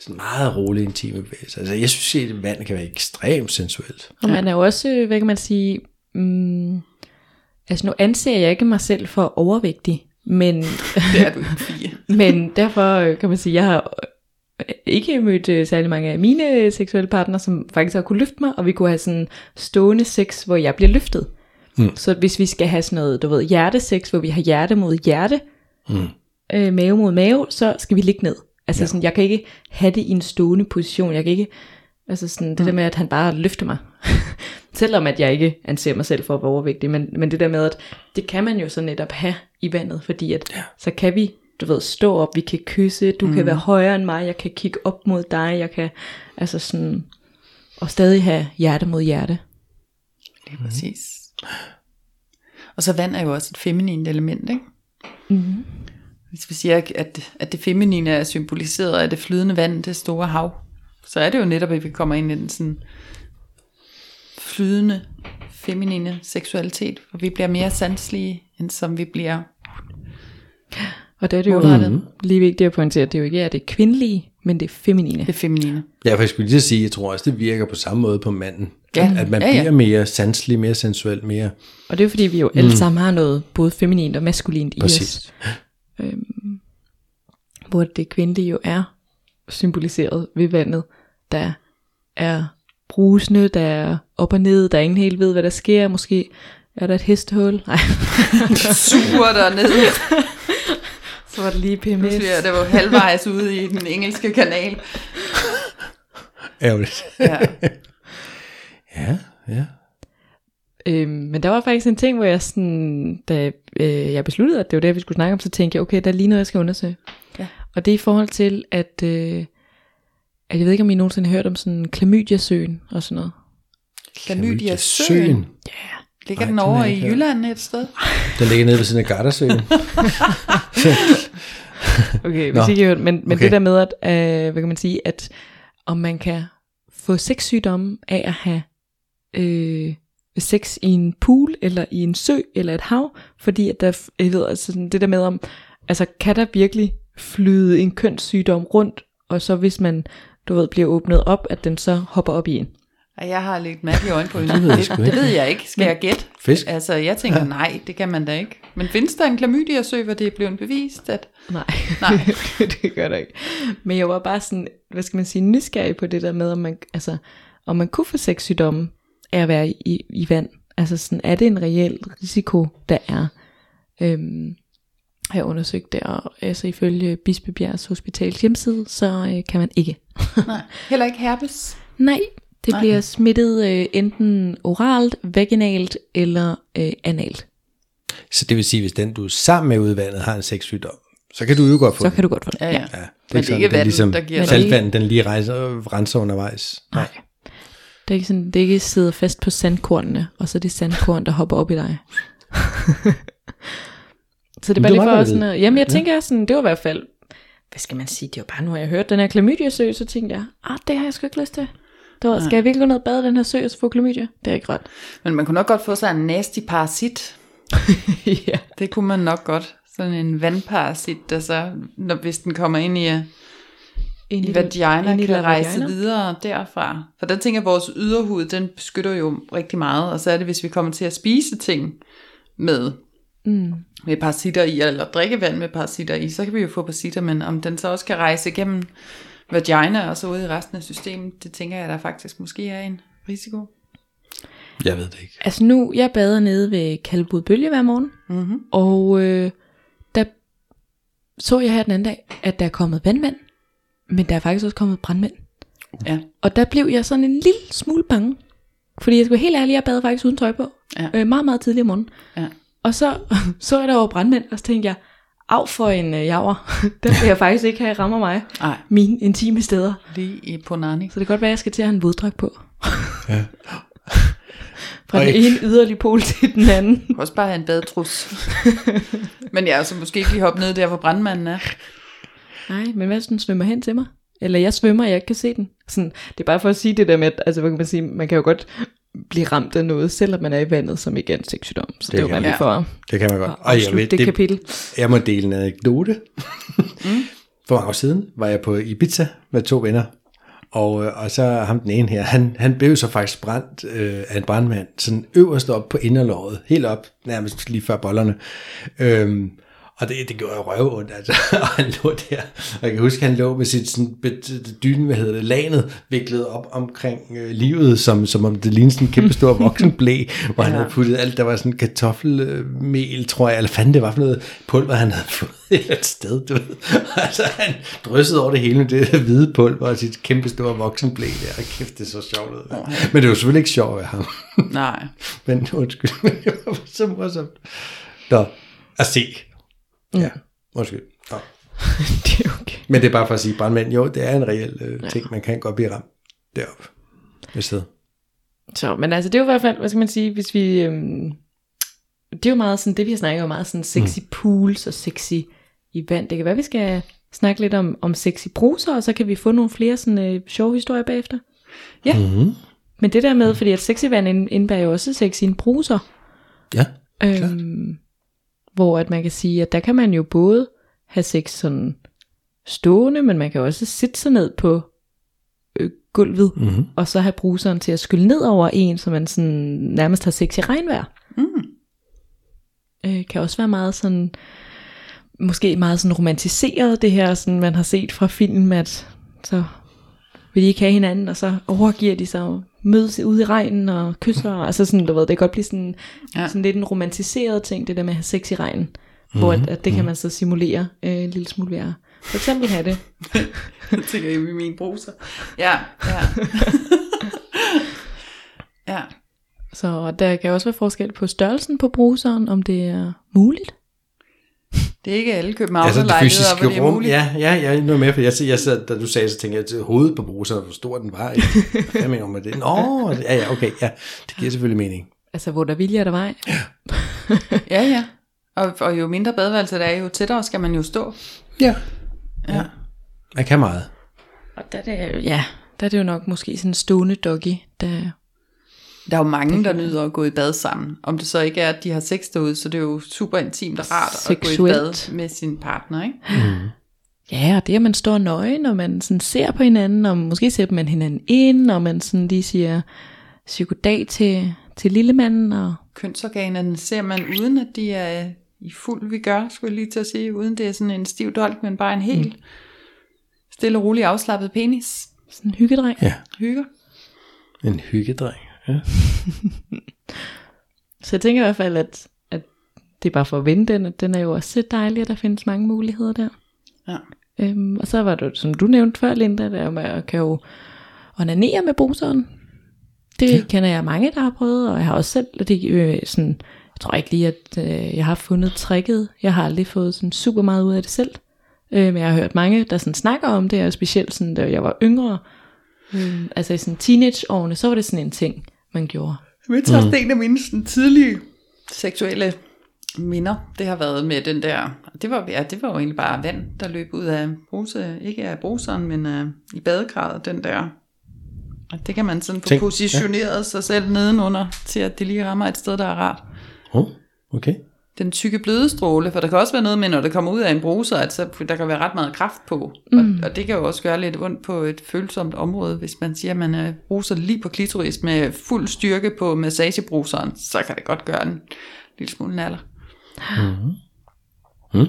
S2: sådan meget rolig intime bevægelse. Altså jeg synes, at vand kan være ekstremt sensuelt.
S3: Og man er jo også, øh, hvad kan man sige, mm, altså nu anser jeg ikke mig selv for overvægtig, men,
S4: Det er du
S3: men derfor øh, kan man sige, jeg har øh, ikke mødt særlig mange af mine seksuelle partnere, som faktisk har kunne løfte mig, og vi kunne have sådan stående sex, hvor jeg bliver løftet. Mm. Så hvis vi skal have sådan noget, du ved, hjertesex, hvor vi har hjerte mod hjerte, mm. øh, mave mod mave, så skal vi ligge ned. Altså ja. sådan, jeg kan ikke have det i en stående position. Jeg kan ikke, altså sådan, det mm. der med, at han bare løfter mig. Selvom at jeg ikke anser mig selv for at være overvægtig, men, men det der med, at det kan man jo så netop have i vandet, fordi at ja. så kan vi, du ved, stå op, vi kan kysse, du mm. kan være højere end mig, jeg kan kigge op mod dig, jeg kan, altså sådan, og stadig have hjerte mod hjerte.
S4: Lige præcis. Og så vand er jo også et feminint element, ikke?
S3: Mm-hmm.
S4: Hvis vi siger, at, at det feminine er symboliseret af det flydende vand, det store hav, så er det jo netop, at vi kommer ind i den sådan flydende feminine seksualitet, hvor vi bliver mere sanselige, end som vi bliver
S3: Og der er det jo
S4: Målrettet.
S3: lige vigtigt at pointere, at det jo ikke er det kvindelige, men det er feminine.
S4: det feminine.
S2: Ja, for jeg skulle lige sige, jeg tror også, det virker på samme måde på manden.
S4: Ja.
S2: At man
S4: Ja, ja.
S2: bliver mere sanselig, mere sensuel, mere
S3: Og det er jo fordi, vi jo alle sammen har noget både feminint og maskulint i os.
S2: præcis.
S3: Øhm, hvor det kvindelige jo er symboliseret ved vandet, der er brusende, der er op og ned, der er ingen helt ved, hvad der sker. Måske er der et hestehul. Nej,
S4: Suger dernede.
S3: så var det lige PMS.
S4: Pludselig er det var halvvejs ude i den engelske kanal.
S2: Ærgerligt.
S4: Ja.
S2: Ja, ja.
S3: Øhm, men der var faktisk en ting, hvor jeg sådan, da øh, jeg besluttede, at det var det, vi skulle snakke om, så tænkte jeg, okay, der er lige noget, jeg skal undersøge.
S4: Ja.
S3: Og det er i forhold til, at, øh, at jeg ved ikke, om I nogensinde har hørt om sådan Klamydia-søen og sådan noget.
S4: Klamydia søen.
S2: Søen.
S4: Ligger
S2: Nej,
S4: den
S2: den
S4: over
S2: jeg
S4: i
S2: ikke hørt.
S4: Jylland et sted?
S2: Den ligger nede ved siden af Gardersøen.
S3: Okay,
S2: Nå,
S3: hvis ikke I har hørt, men, men
S2: okay.
S3: det der med, at, øh, hvad kan man sige, at om man kan få sexsygdomme af at have øh, sex i en pool, eller i en sø, eller et hav, fordi at der, jeg ved, altså sådan det der med om, altså kan der virkelig flyde en kønssygdom rundt, og så hvis man, du ved, bliver åbnet op, at den så hopper op i en.
S4: Jeg har lidt mærkelige øjne på
S2: Det ved jeg sgu
S4: det,
S2: ikke.
S4: det ved jeg ikke. Skal jeg gætte?
S2: Fisk.
S4: Altså, jeg tænker, nej, det kan man da ikke. Men findes der en klamydia-sø, hvor det er blevet bevist, at...
S3: Nej,
S4: Nej.
S3: det gør der ikke. Men jeg var bare sådan, hvad skal man sige, nysgerrig på det der med, om man, altså, om man kunne få sexsygdomme af at være i, i vand. Altså sådan, er det en reel risiko, der er? Øhm, har jeg undersøgt det, og altså ifølge Bispebjergs Hospitals hjemmeside, så øh, kan man ikke.
S4: Nej, heller ikke herpes.
S3: Nej, det
S4: Nej.
S3: Nej. bliver smittet øh, enten oralt, vaginalt eller øh, analt.
S2: Så det vil sige, hvis den du er sammen med udvandet har en sexsygdom, så kan du jo godt få
S3: Så
S2: den.
S3: kan du godt få det.
S4: Ja, ja.
S2: Ja,
S4: Men
S2: det er,
S4: det er
S2: sådan,
S4: ikke
S2: den
S4: vandet,
S2: ligesom,
S4: der giver
S2: Saltvand, den lige rejser, renser undervejs.
S3: Nej. Det er ikke sådan, det er ikke sidder fast på sandkornene, og så er det sandkorn, der hopper op i dig. så det er bare lige for sådan at, jamen jeg tænker sådan, det var i hvert fald, hvad skal man sige, det var bare nu jeg hørt den her klamydia-sø, så tænkte jeg, ah, det har jeg sgu ikke lyst til. Det var, skal jeg virkelig gå ned og bade den her sø og få klamydia? Det er ikke ret.
S4: Men man kunne nok godt få sig en nasty parasit.
S3: ja.
S4: Det kunne man nok godt. Sådan en vandparasit, der så, når, hvis den kommer ind i, i vagina,
S3: ind i
S4: kan
S3: la
S4: rejse
S3: vagina.
S4: videre derfra. For der tænker jeg, at vores yderhud, den beskytter jo rigtig meget. Og så er det, hvis vi kommer til at spise ting med,
S3: Mm.
S4: med parasitter i, eller drikke vand med parasitter i, så kan vi jo få parasitter, men om den så også kan rejse igennem vagina og så ud i resten af systemet, det tænker jeg, der faktisk måske er en risiko.
S2: Jeg ved det ikke.
S3: Altså nu, jeg bader nede ved Kalvebod Bølge hver morgen,
S4: Mm-hmm.
S3: og øh, der så jeg her den anden dag, at der er kommet vandmænd, men der er faktisk også kommet brandmænd.
S4: Ja.
S3: Og der blev jeg sådan en lille smule bange. Fordi jeg skal være helt ærlig, jeg bad faktisk uden tøj på.
S4: Ja.
S3: Øh, meget, meget tidlig om morgenen.
S4: Ja.
S3: Og så så jeg der var brandmænd, og så tænkte jeg, af for en øh, javer. Den vil jeg faktisk ikke have, rammer mig.
S4: Nej,
S3: Mine intime steder.
S4: lige i Ponani.
S3: Så det kan godt være, at jeg skal til at have en våddragt på.
S2: Ja.
S3: Fra den ene yderlige pol til den anden.
S4: Også bare have en badetrus. Men jeg er altså måske ikke lige hoppe ned der, hvor brandmanden er.
S3: Nej, men hvad hvis den svømmer hen til mig? Eller jeg svømmer, og jeg ikke kan se den. Sådan, det er bare for at sige det der med, at altså, hvad kan man, sige, man kan jo godt blive ramt af noget, selvom man er i vandet, som ikke er en sexsygdom. Så det, det er jo bare lige for at
S2: Det kan man godt.
S3: at
S2: Og jeg, ved,
S3: det, det
S2: det,
S3: kapitel.
S2: jeg må dele en anekdote.
S3: Mm.
S2: For mange år siden var jeg på Ibiza med to venner. Og, øh, og så ham den ene her, han, han blev så faktisk brændt øh, af en brandmand, sådan øverst op på inderlåret, helt op, nærmest lige før bollerne. Øhm, og det, det gjorde jeg røv ondt, altså. og han lå der, og jeg kan huske, han lå med sit sådan, dyne, hvad hedder det, lanet, viklet op omkring øh, livet, som, som om det lignede sådan en kæmpe stor voksenblæ, hvor han
S4: Ja.
S2: havde puttet alt, der var sådan kartoffelmel, tror jeg, eller fanden det var for noget pulver, han havde fået et eller sted, du ved. altså, han dryssede over det hele med det hvide pulver og sit kæmpe store voksenblæ der, og kæft, det så sjovt ud. Men det var selvfølgelig ikke sjovt af ham.
S4: Nej.
S2: Men undskyld, men det var så morsomt. Nå, at se. Ja, undskyld. Nå.
S3: det er okay.
S2: Men det er bare for at sige, brandmænd, jo, det er en reel øh, ting, man kan godt blive ramt deroppe. Ved sted.
S3: Så, men altså, det er jo i hvert fald, hvad skal man sige, hvis vi... Øhm, det er jo meget sådan, det vi har snakket om, meget sådan sexy pools og sexy i vand. Det kan være, vi skal snakke lidt om, om sexy bruser, og så kan vi få nogle flere sådan øh, sjove historier bagefter.
S4: Ja.
S2: Mm-hmm.
S3: Men det der med, fordi at sexy vand ind- indebærer jo også sex i en bruser.
S2: Ja.
S3: Øhm, hvor at man kan sige, at der kan man jo både have sex sådan stående, men man kan også sætte sig ned på øh, gulvet,
S2: Mm-hmm.
S3: og så have bruseren til at skylle ned over en, så man sådan nærmest har sex i regnvejr.
S4: Mm.
S3: Øh, kan også være meget sådan, måske meget sådan romantiseret, det her, sådan man har set fra film, at så vil de ikke have hinanden, og så overgiver de sig og mødes ude i regnen og kysser, altså sådan, du ved, det kan godt blive sådan,
S4: Ja.
S3: sådan lidt en romantiseret ting, det der med at have sex i regnen, mm-hmm. hvor at, at det kan man så simulere øh, en lille smule værre. For eksempel have det.
S4: Jeg tænker i min bruser. Ja, ja. ja.
S3: Så der kan også være forskel på størrelsen på bruseren, om det er muligt.
S4: Det er ikke alle
S2: Altså
S4: københavnerlejligheder,
S2: det fysiske
S4: hvor det er
S2: rum,
S4: muligt.
S2: ja, ja, jeg er nu med, for jeg, jeg sad, da du sagde, så tænkte jeg, at hovedet på bruseren, hvor stor den var. Hvad mener du med det? Nå, ja, ja, okay, ja, det giver selvfølgelig mening.
S3: Altså, hvor der vilje er der vej.
S4: Ja, ja. Og, og jo mindre badeværelse der er, jo tættere skal man jo stå.
S2: Ja.
S4: Ja.
S2: Man kan meget.
S3: Og der er det, ja, der er det jo nok måske sådan en stående doggy, der
S4: Der er jo mange, der nyder at gå i bad sammen. Om det så ikke er, at de har sex derude, så det er jo super intimt og rart at gå i
S3: Seksuelt.
S4: bad med sin partner, ikke?
S3: Ja, og det at man står nøgen, og man sådan ser på hinanden, og måske ser man hinanden ind, og man sådan lige siger psykodag til, til lillemanden, og
S4: Kønsorganerne ser man uden, at de er i fuld vi gør, skulle jeg lige til at sige, uden det er sådan en stiv dolk, men bare en helt mm. stille og rolig afslappet penis.
S3: sådan en hyggedreng.
S2: Ja,
S4: Hygger.
S2: en hyggedreng. Ja.
S3: Så jeg tænker i hvert fald, at, at det er bare for at vinde den, at den er jo også så dejlig, at der findes mange muligheder der.
S4: Ja.
S3: Øhm, og så var det, som du nævnte før, Linda, der med at kan jo onanere med bruseren. Det
S2: Ja.
S3: kender jeg mange, der har prøvet, og jeg har også selv, og det, øh, sådan, jeg tror ikke lige, at øh, jeg har fundet tricket. Jeg har aldrig fået sådan super meget ud af det selv. Øh, men jeg har hørt mange, der sådan snakker om det, og specielt sådan, da jeg var yngre, øh, altså i sådan teenageårene, så var det sådan en ting, man gjorde.
S4: Men så mm. en af mine sådan, tidlige seksuelle minder, det har været med den der, det var, ja, det var jo egentlig bare vand, der løb ud af bruse, ikke af bruseren, men uh, i badegradet, den der. Og det kan man sådan få
S2: Tænk,
S4: positioneret ja. sig selv nedenunder, til at det lige rammer et sted, der er rart.
S2: Oh, okay.
S4: Den tykke blødestråle, for der kan også være noget med, når det kommer ud af en bruser, at så, der kan være ret meget kraft på. Mm. Og, og det kan jo også gøre lidt ondt på et følsomt område, hvis man siger, at man øh, bruser lige på klitoris med fuld styrke på massagebruseren, så kan det godt gøre en lille smule naller.
S2: Mm.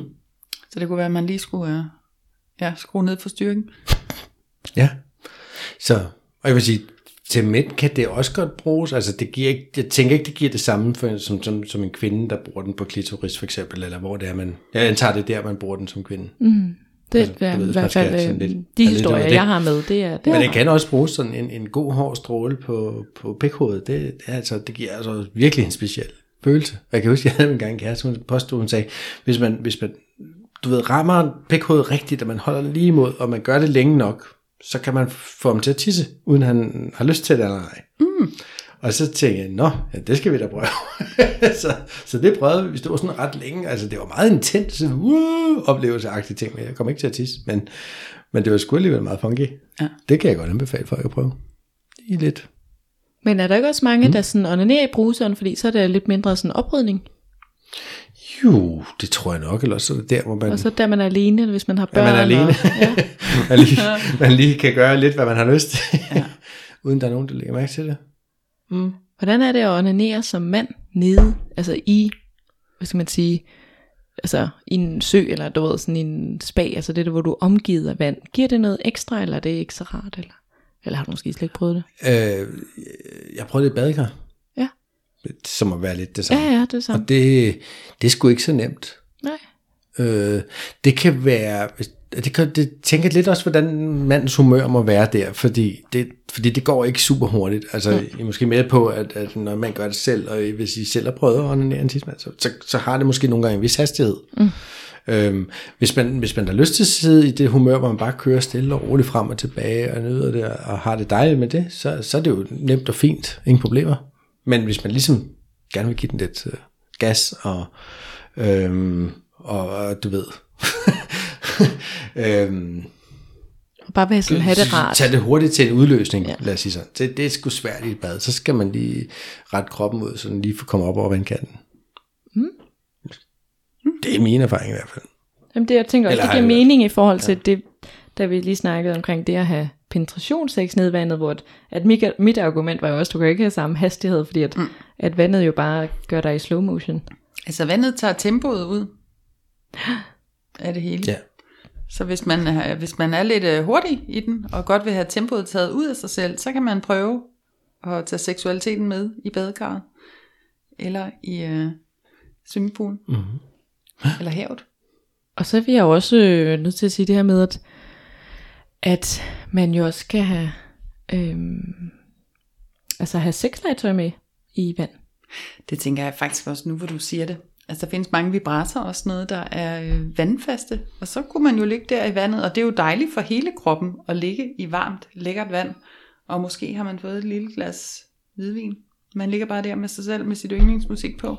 S4: Så det kunne være, at man lige skulle øh, ja, skrue ned for styrken.
S2: Ja. Så, og jeg vil sige, til mænd kan det også godt bruges. Altså, det giver ikke, jeg tænker ikke, det giver det samme for, som, som, som en kvinde, der bruger den på klitoris for eksempel, eller hvor det er, man, jeg antager det er der, man bruger den som kvinde.
S3: Mm. Det
S2: Altså,
S3: er i hvert fald øh,
S2: lidt-
S3: de
S2: lidt af
S3: historier, jeg har med, det er, det
S2: Men det kan også bruges sådan en, en god hård stråle på, på pikhovedet. Det, det, er altså, det giver altså virkelig en speciel følelse. Jeg kan huske, jeg havde en gang en kæreste, hun påstod, hun sagde, hvis man, hvis man du ved, rammer pikhovedet rigtigt, og man holder lige imod, og man gør det længe nok, så kan man få ham til at tisse, uden han har lyst til det eller ej. Mm. Og så tænkte jeg, nå, ja, det skal vi da prøve. så, så det prøvede vi, det var sådan ret længe. Altså det var meget intens, sådan, uh, oplevelseagtige ting, men jeg kom ikke til at tisse. Men, men det var sgu alligevel meget funky.
S4: Ja.
S2: Det kan jeg godt anbefale folk at prøve. I lidt.
S3: Men er der ikke også mange, mm. der sådan onanerer i bruseren, fordi så er der lidt mindre sådan oprydning?
S2: Jo, det tror jeg nok, eller også er det der, hvor man,
S3: Og så der man er alene, hvis man har
S2: ja,
S3: børn.
S2: man er alene.
S3: Og, ja.
S2: man, lige, man lige kan gøre lidt, hvad man har lyst til, ja. uden der er nogen, der lægger mærke til det.
S3: Mm. Hvordan er det at onanere som mand nede, altså i, hvad skal man sige, altså i en sø, eller du ved, sådan i en spa, altså det der, hvor du er omgivet af vand. Giver det noget ekstra, eller er det ikke så rart, eller, eller har du måske slet ikke prøvet det?
S2: Øh, jeg prøvede det i badekar.
S3: Ja.
S2: Som må være lidt det
S3: Ja,
S2: samme.
S3: ja, det er samme.
S2: Og det, det er sgu ikke så nemt.
S3: Nej.
S2: Øh, det kan være, det, kan, det tænker lidt også, hvordan mandens humør må være der, fordi det, fordi det går ikke super hurtigt. Altså, mm. I er måske med på, at, at når man gør det selv, og hvis I selv har prøvet at onanere en tidsmand, så, så, så har det måske nogle gange en vis hastighed. Mm. Øhm, hvis, man, hvis man har lyst til at sidde i det humør, hvor man bare kører stille og roligt frem og tilbage og nyder det og har det dejligt med det, så, så er det jo nemt og fint. Ingen problemer. Men hvis man ligesom gerne vil give den lidt øh, gas og, øhm, og, du ved... øhm,
S3: bare være sådan, have det rart.
S2: Tag det hurtigt til en udløsning,
S3: Ja.
S2: ja. lad os sige sådan. Det, det er sgu svært i et bad. Så skal man lige rette kroppen ud, så den lige får komme op over vandkanten. Mm. Det er min erfaring i hvert fald.
S3: Jamen det, jeg tænker også,
S2: Eller
S3: det giver mening i forhold til det, da vi lige snakkede omkring det at have penetrationssex ned i vandet, hvor at, at mit, mit argument var jo også, du kan ikke have samme hastighed, fordi at, mm. at vandet jo bare gør dig i slow motion.
S4: Altså vandet tager tempoet ud af det hele.
S2: Ja.
S4: Så hvis man, er, hvis man er lidt øh, hurtig i den, og godt vil have tempoet taget ud af sig selv, så kan man prøve at tage seksualiteten med i badekarret, eller i øh, swimmingpoolen, mm-hmm. eller havet.
S3: Og så vil jeg jo også øh, nødt til at sige det her med, at, at man jo også skal have, øhm, altså have sexlegetøj med i vand.
S4: Det tænker jeg faktisk også nu, hvor du siger det. Altså der findes mange vibrator og sådan noget, der er øh, vandfaste. Og så kunne man jo ligge der i vandet, og det er jo dejligt for hele kroppen at ligge i varmt, lækkert vand. Og måske har man fået et lille glas hvidvin. Man ligger bare der med sig selv med sit yndlingsmusik på.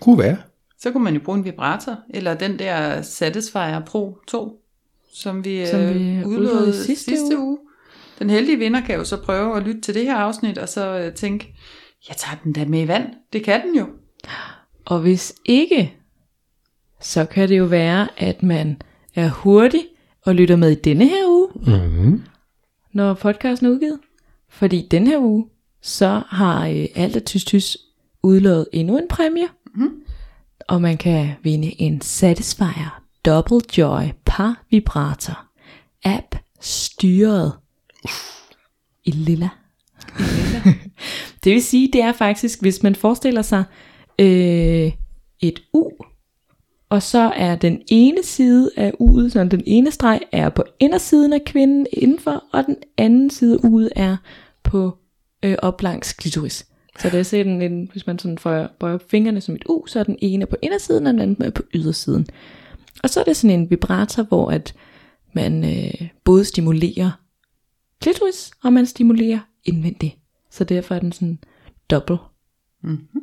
S2: Kunne være.
S4: Så kunne man jo bruge en vibrator, eller den der Satisfyer Pro 2, som vi,
S3: Som
S4: øh,
S3: vi udlod sidste
S4: sidste, uge. uge. Den heldige vinder kan jo så prøve at lytte til det her afsnit, og så øh, tænke, jeg tager den da med i vand. Det kan den jo.
S3: Og hvis ikke, så kan det jo være, at man er hurtig og lytter med i denne her uge,
S2: Mm-hmm.
S3: når podcasten er udgivet. Fordi den her uge, så har øh, alt af Tys Tys udlået endnu en præmie. Mm. Og man kan vinde en Satisfyer Double Joy par vibrator. App styret i lilla. det vil sige, det er faktisk, hvis man forestiller sig øh, et U, og så er den ene side af U'et, så den ene streg er på indersiden af kvinden indenfor, og den anden side af U'et er på øh, op langs klitoris. Så det er sådan en, hvis man sådan får, bøjer fingrene som et U, så er den ene på indersiden, og den anden på ydersiden. Og så er det sådan en vibrator, hvor at man øh, både stimulerer klitoris, og man stimulerer indvendigt. Så derfor er den sådan dobbelt. Mm-hmm.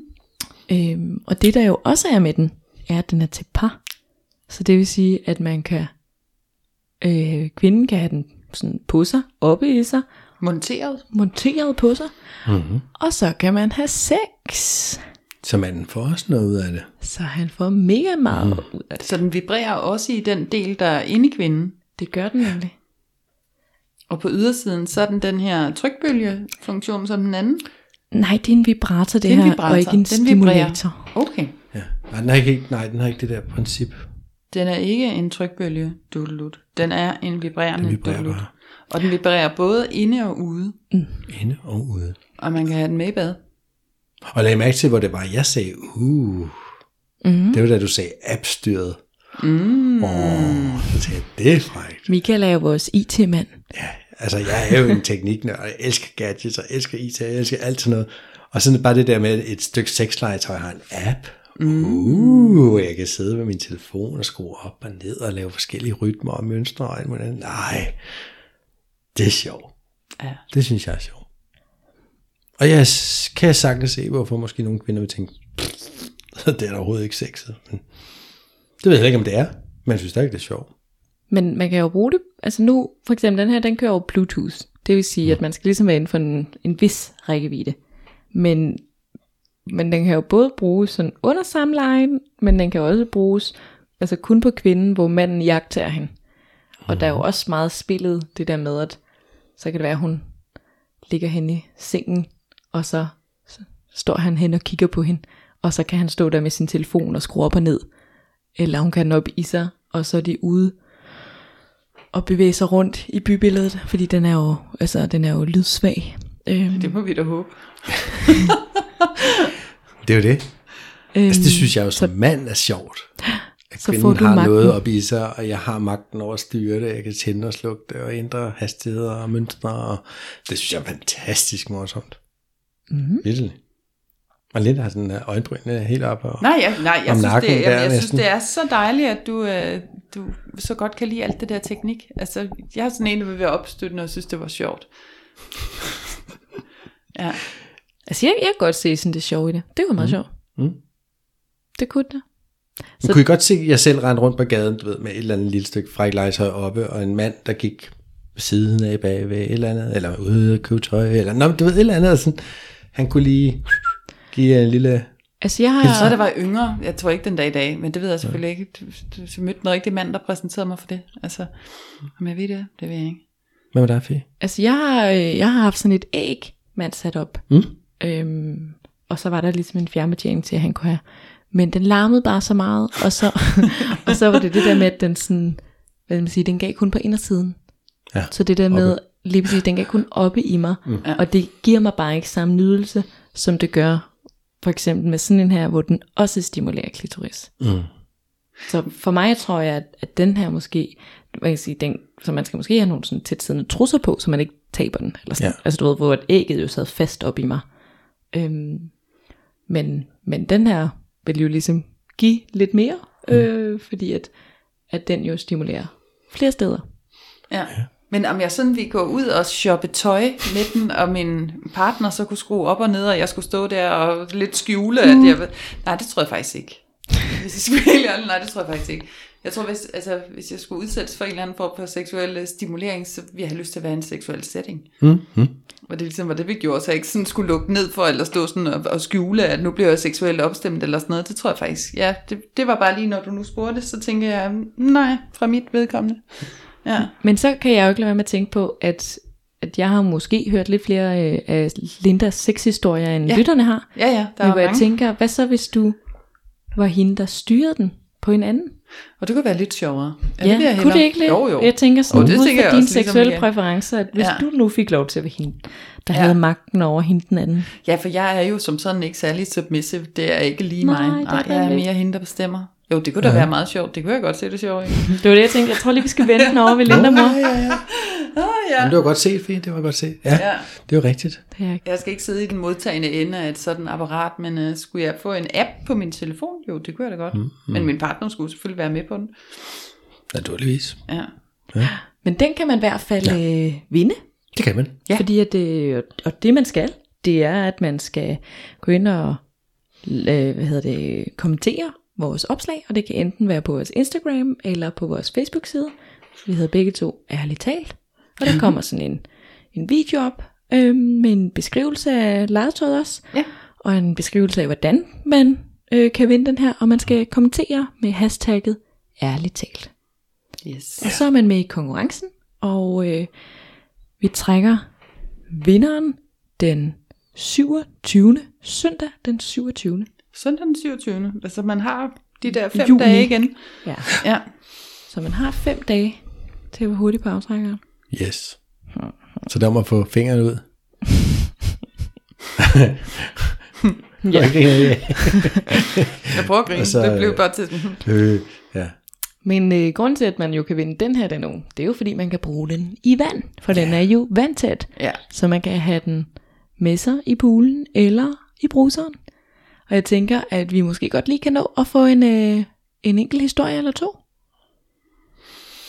S3: Øhm, og det der jo også er med den, er at den er til par. Så det vil sige, at man kan, øh, kvinden kan have den sådan på sig, oppe i sig,
S4: Monteret.
S3: monteret på sig,
S2: Mm-hmm.
S3: og så kan man have sex.
S2: Så manden får også noget ud af det.
S3: Så han får mega meget mm. ud af det.
S4: Så den vibrerer også i den del, der er inde i kvinden.
S3: Det gør den nemlig.
S4: Og på ydersiden, så er den den her trykbølgefunktion som den anden.
S3: Nej, det er en vibrator det,
S4: Det er en
S3: her,
S4: vibrator.
S3: og ikke en
S4: Den vibrerer.
S3: stimulator.
S4: Okay.
S2: Ja. Nej, den har ikke, nej, den har ikke det der princip.
S4: Den er ikke en trykbølge dudelut. Den er en vibrerende
S2: Den vibrerer
S4: dudelut.
S2: bare.
S4: Og den vibrerer både inde og ude.
S2: Inde og ude.
S4: Og man kan have den med i bad.
S2: Og lag mærke til, hvor det var, jeg sagde, uh. Mm. Det var da du sagde appstyret. Mm. Åh, så jeg, det er frækt.
S3: Michael er jo vores IT-mand.
S2: Ja, altså jeg er jo en tekniknørd, og jeg elsker gadgets, og jeg elsker IT, jeg elsker alt sådan noget. Og sådan bare det der med et stykke sexlegetøj har en app. Uh, jeg kan sidde med min telefon og skrue op og ned og lave forskellige rytmer og mønstre og alt muligt. Nej, det er sjovt.
S4: Ja.
S2: Det synes jeg er sjovt. Og jeg kan sagtens se, hvorfor måske nogle kvinder vil tænke, det er da overhovedet ikke sexet. Men det ved jeg ikke, om det er, men jeg synes stadig, det er sjovt.
S3: Men man kan jo bruge det, altså nu, for eksempel den her, den kører over Bluetooth. Det vil sige, at man skal ligesom være inden for en, en vis rækkevidde. Men, men den kan jo både bruges sådan under samlejen, men den kan også bruges altså kun på kvinden, hvor manden jagter hende. Og der er jo også meget spillet det der med, at så kan det være, at hun ligger hen i sengen, og så, så står han hen og kigger på hende, og så kan han stå der med sin telefon og skrue op og ned. Eller hun kan den op i sig, og så er de ude og bevæge sig rundt i bybilledet, fordi den er jo, altså, den er jo lydsvag. Øhm,
S4: Det må vi da håbe.
S2: Det er jo det.
S3: øhm,
S2: Altså, det synes jeg jo som mand er sjovt. At
S3: Så får
S2: kvinden
S3: du
S2: har
S3: magten.
S2: noget op i sig, og jeg har magten over at styre det. Jeg kan tænde og slukke det, og ændre hastigheder og mønstre. Og det synes jeg er fantastisk morsomt. Mm-hmm. Virkelig. Og Linda har sådan øh, øjenbrynene helt op. Og,
S4: Nej, jeg, nej, jeg,
S2: Om
S4: synes, det,
S2: der
S4: jeg, jeg synes, det er så dejligt, at du, øh, du så godt kan lide alt det der teknik. Altså, jeg er sådan en, der vil være opstøttende og synes, det var sjovt. ja.
S3: Altså, jeg, jeg kan godt se sådan det sjove i det. Det var meget sjovt.
S2: Mm.
S3: Det kunne det.
S2: Så kunne I godt se jer selv rende rundt på gaden, du ved, med et eller andet lille stykke fræklejshøj oppe, og en mand, der gik ved siden af bagved et eller andet, eller ude og købe tøj, eller nå, du ved, et eller andet, sådan, han kunne lige give en lille...
S3: Altså, jeg har...
S4: Så da var yngre, jeg tror ikke den dag i dag, men det ved jeg selvfølgelig ikke. Du, du, du mødte en rigtig mand, der præsenterede mig for det. Altså, om jeg ved det, det ved jeg ikke.
S2: Hvad var der, Fie?
S3: Altså, jeg har, øh, jeg har haft sådan et æg, man sat op.
S2: Mm.
S3: Øhm, og så var der ligesom en fjernbetjening til, at han kunne have. Men den larmede bare så meget, og så, og så var det det der med, at den sådan, hvad man sige, den gav kun på indersiden.
S2: Ja,
S3: Så det der med, lige præcis, den gav kun oppe i mig. Mm.
S4: Ja.
S3: Og det giver mig bare ikke samme nydelse, som det gør, for eksempel med sådan en her, hvor den også stimulerer klitoris.
S2: Mm.
S3: Så for mig tror jeg, at, at den her måske, man kan sige, den, så man skal måske have nogle sådan tætsiddende trusser på, så man ikke taber den. Eller sådan.
S2: Ja.
S3: Ja. Altså du ved, hvor et ægget jo sad fast op i mig. Øhm, men, men den her vil jo ligesom give lidt mere, øh, fordi at, at den jo stimulerer flere steder.
S4: Ja. Men om jeg sådan ville gå ud og shoppe tøj med den, og min partner så kunne skrue op og ned, og jeg skulle stå der og lidt skjule, at jeg... Nej, det tror jeg faktisk ikke. Hvis jeg skulle helt nej, det tror jeg faktisk ikke. Jeg tror, hvis, altså, hvis jeg skulle udsættes for en eller anden form for seksuel øh, stimulering, så ville jeg have lyst til at være i en seksuel setting.
S2: Mm. Mm.
S4: Og det ligesom var det, vi gjorde, så jeg ikke sådan skulle lukke ned for, eller stå sådan og, og skjule, at nu bliver jeg seksuelt opstemt, eller sådan noget. Det tror jeg faktisk, ja, det, det var bare lige, når du nu spurgte, så tænker jeg, nej, fra mit vedkommende. Ja.
S3: Men så kan jeg jo ikke lade være med at tænke på, at, at jeg har måske hørt lidt flere øh, af Lindas sexhistorier, end
S4: Ja.
S3: ja. lytterne har.
S4: Ja, ja, der
S3: Men
S4: er
S3: hvor jeg
S4: mange.
S3: tænker, hvad så hvis du var hende, der styrede den på en anden?
S4: Og det kunne være lidt sjovere.
S3: Ja,
S4: vil jeg
S3: kunne
S4: hellere.
S3: det ikke lidt?
S4: Jo, jo.
S3: Jeg tænker sådan,
S4: det
S3: ud fra dine
S4: ligesom
S3: seksuelle
S4: igen.
S3: præferencer, at hvis
S4: Ja.
S3: du nu fik lov til at være hende, der
S4: Ja.
S3: havde magten over hende den anden.
S4: Ja, for jeg er jo som sådan ikke særlig submissive. Det er ikke lige
S3: Nej,
S4: mig.
S3: det er
S4: Nej, jeg er
S3: det
S4: mere hende, der bestemmer. Jo, det kunne da være meget sjovt. Det kunne jeg godt se det sjovt i.
S3: Det var det, jeg tænkte. Jeg tror lige, vi skal vente den over ved Linda, mor.
S2: Ja, ja, ja.
S4: Ah, ja.
S2: Jamen, det var godt set, Fie, det var godt set. Ja,
S4: Ja.
S2: det var rigtigt.
S3: Det er,
S4: Jeg skal ikke sidde i den modtagende ende af et sådan apparat, men uh, skulle jeg få en app på min telefon? Jo, det kunne jeg da godt. Mm, mm. Men min partner skulle selvfølgelig være med på den.
S2: Naturligvis.
S4: Ja.
S3: men den kan man i hvert fald ja. øh, vinde.
S2: Det kan man.
S4: Ja.
S3: Fordi at, øh, og det man skal, det er, at man skal gå ind og øh, hvad hedder det, kommentere vores opslag, og det kan enten være på vores Instagram eller på vores Facebook-side. Vi hedder begge to Ærligt Talt. Og der kommer sådan en, en video op øh, med en beskrivelse af legetøjet også,
S4: Ja.
S3: og en beskrivelse af, hvordan man øh, kan vinde den her, og man skal kommentere med hashtagget Ærligt Talt.
S4: Yes.
S3: Og så er man med i konkurrencen, og øh, vi trækker vinderen den 27. søndag den 27.
S4: Søndag den 27. Altså man har de der fem
S3: Juni.
S4: dage igen.
S3: Ja.
S4: Ja.
S3: Så man har fem dage til at være hurtig på aftrækkeren.
S2: Yes. Så der må få fingeren ud.
S3: Ja.
S4: Jeg prøver at grine.
S2: Så,
S4: det blev bare til sådan.
S2: øh, ja.
S3: Men øh, grunden til, at man jo kan vinde den her den uge, det er jo fordi, man kan bruge den i vand. For den er jo vandtæt.
S4: Ja.
S3: Så man kan have den med sig i poolen eller i bruseren. Og jeg tænker, at vi måske godt lige kan nå at få en, øh, en enkelt historie eller to.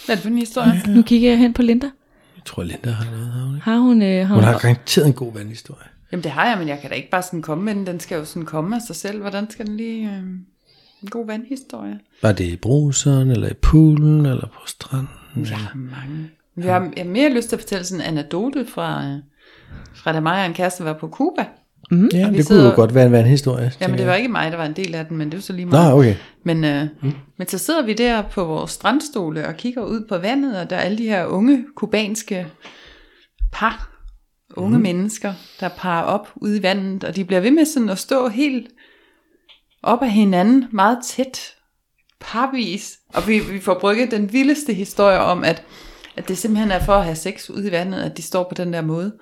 S4: Hvad er det for en historie?
S3: Nu kigger jeg hen på Linda.
S2: Jeg tror, Linda har noget. Har hun, ikke?
S3: Har hun, øh, har
S2: hun
S3: hun,
S2: har garanteret en god vandhistorie.
S4: Jamen det har jeg, men jeg kan da ikke bare sådan komme med den. Den skal jo sådan komme af sig selv. Hvordan skal den lige... Øh, en god vandhistorie?
S2: Var det i bruseren, eller i poolen, eller på stranden?
S4: Har mange. Jeg har, jeg har mere lyst til at fortælle sådan en anekdote fra, øh, fra da mig og en kæreste var på Cuba.
S2: Ja,
S4: vi
S2: det kunne
S4: sidder-
S2: jo godt være en vandhistorie.
S4: Jamen
S2: tænker
S4: det
S2: jeg.
S4: var ikke mig, der var en del af den, men det var så lige meget.
S2: Nå, okay.
S4: Men, øh, mm. men så sidder vi der på vores strandstole og kigger ud på vandet, og der er alle de her unge kubanske par, unge mm. mennesker, der parer op ude i vandet, og de bliver ved med sådan at stå helt op af hinanden, meget tæt, parvis. Og vi, vi får brygget den vildeste historie om, at, at det simpelthen er for at have sex ude i vandet, at de står på den der måde.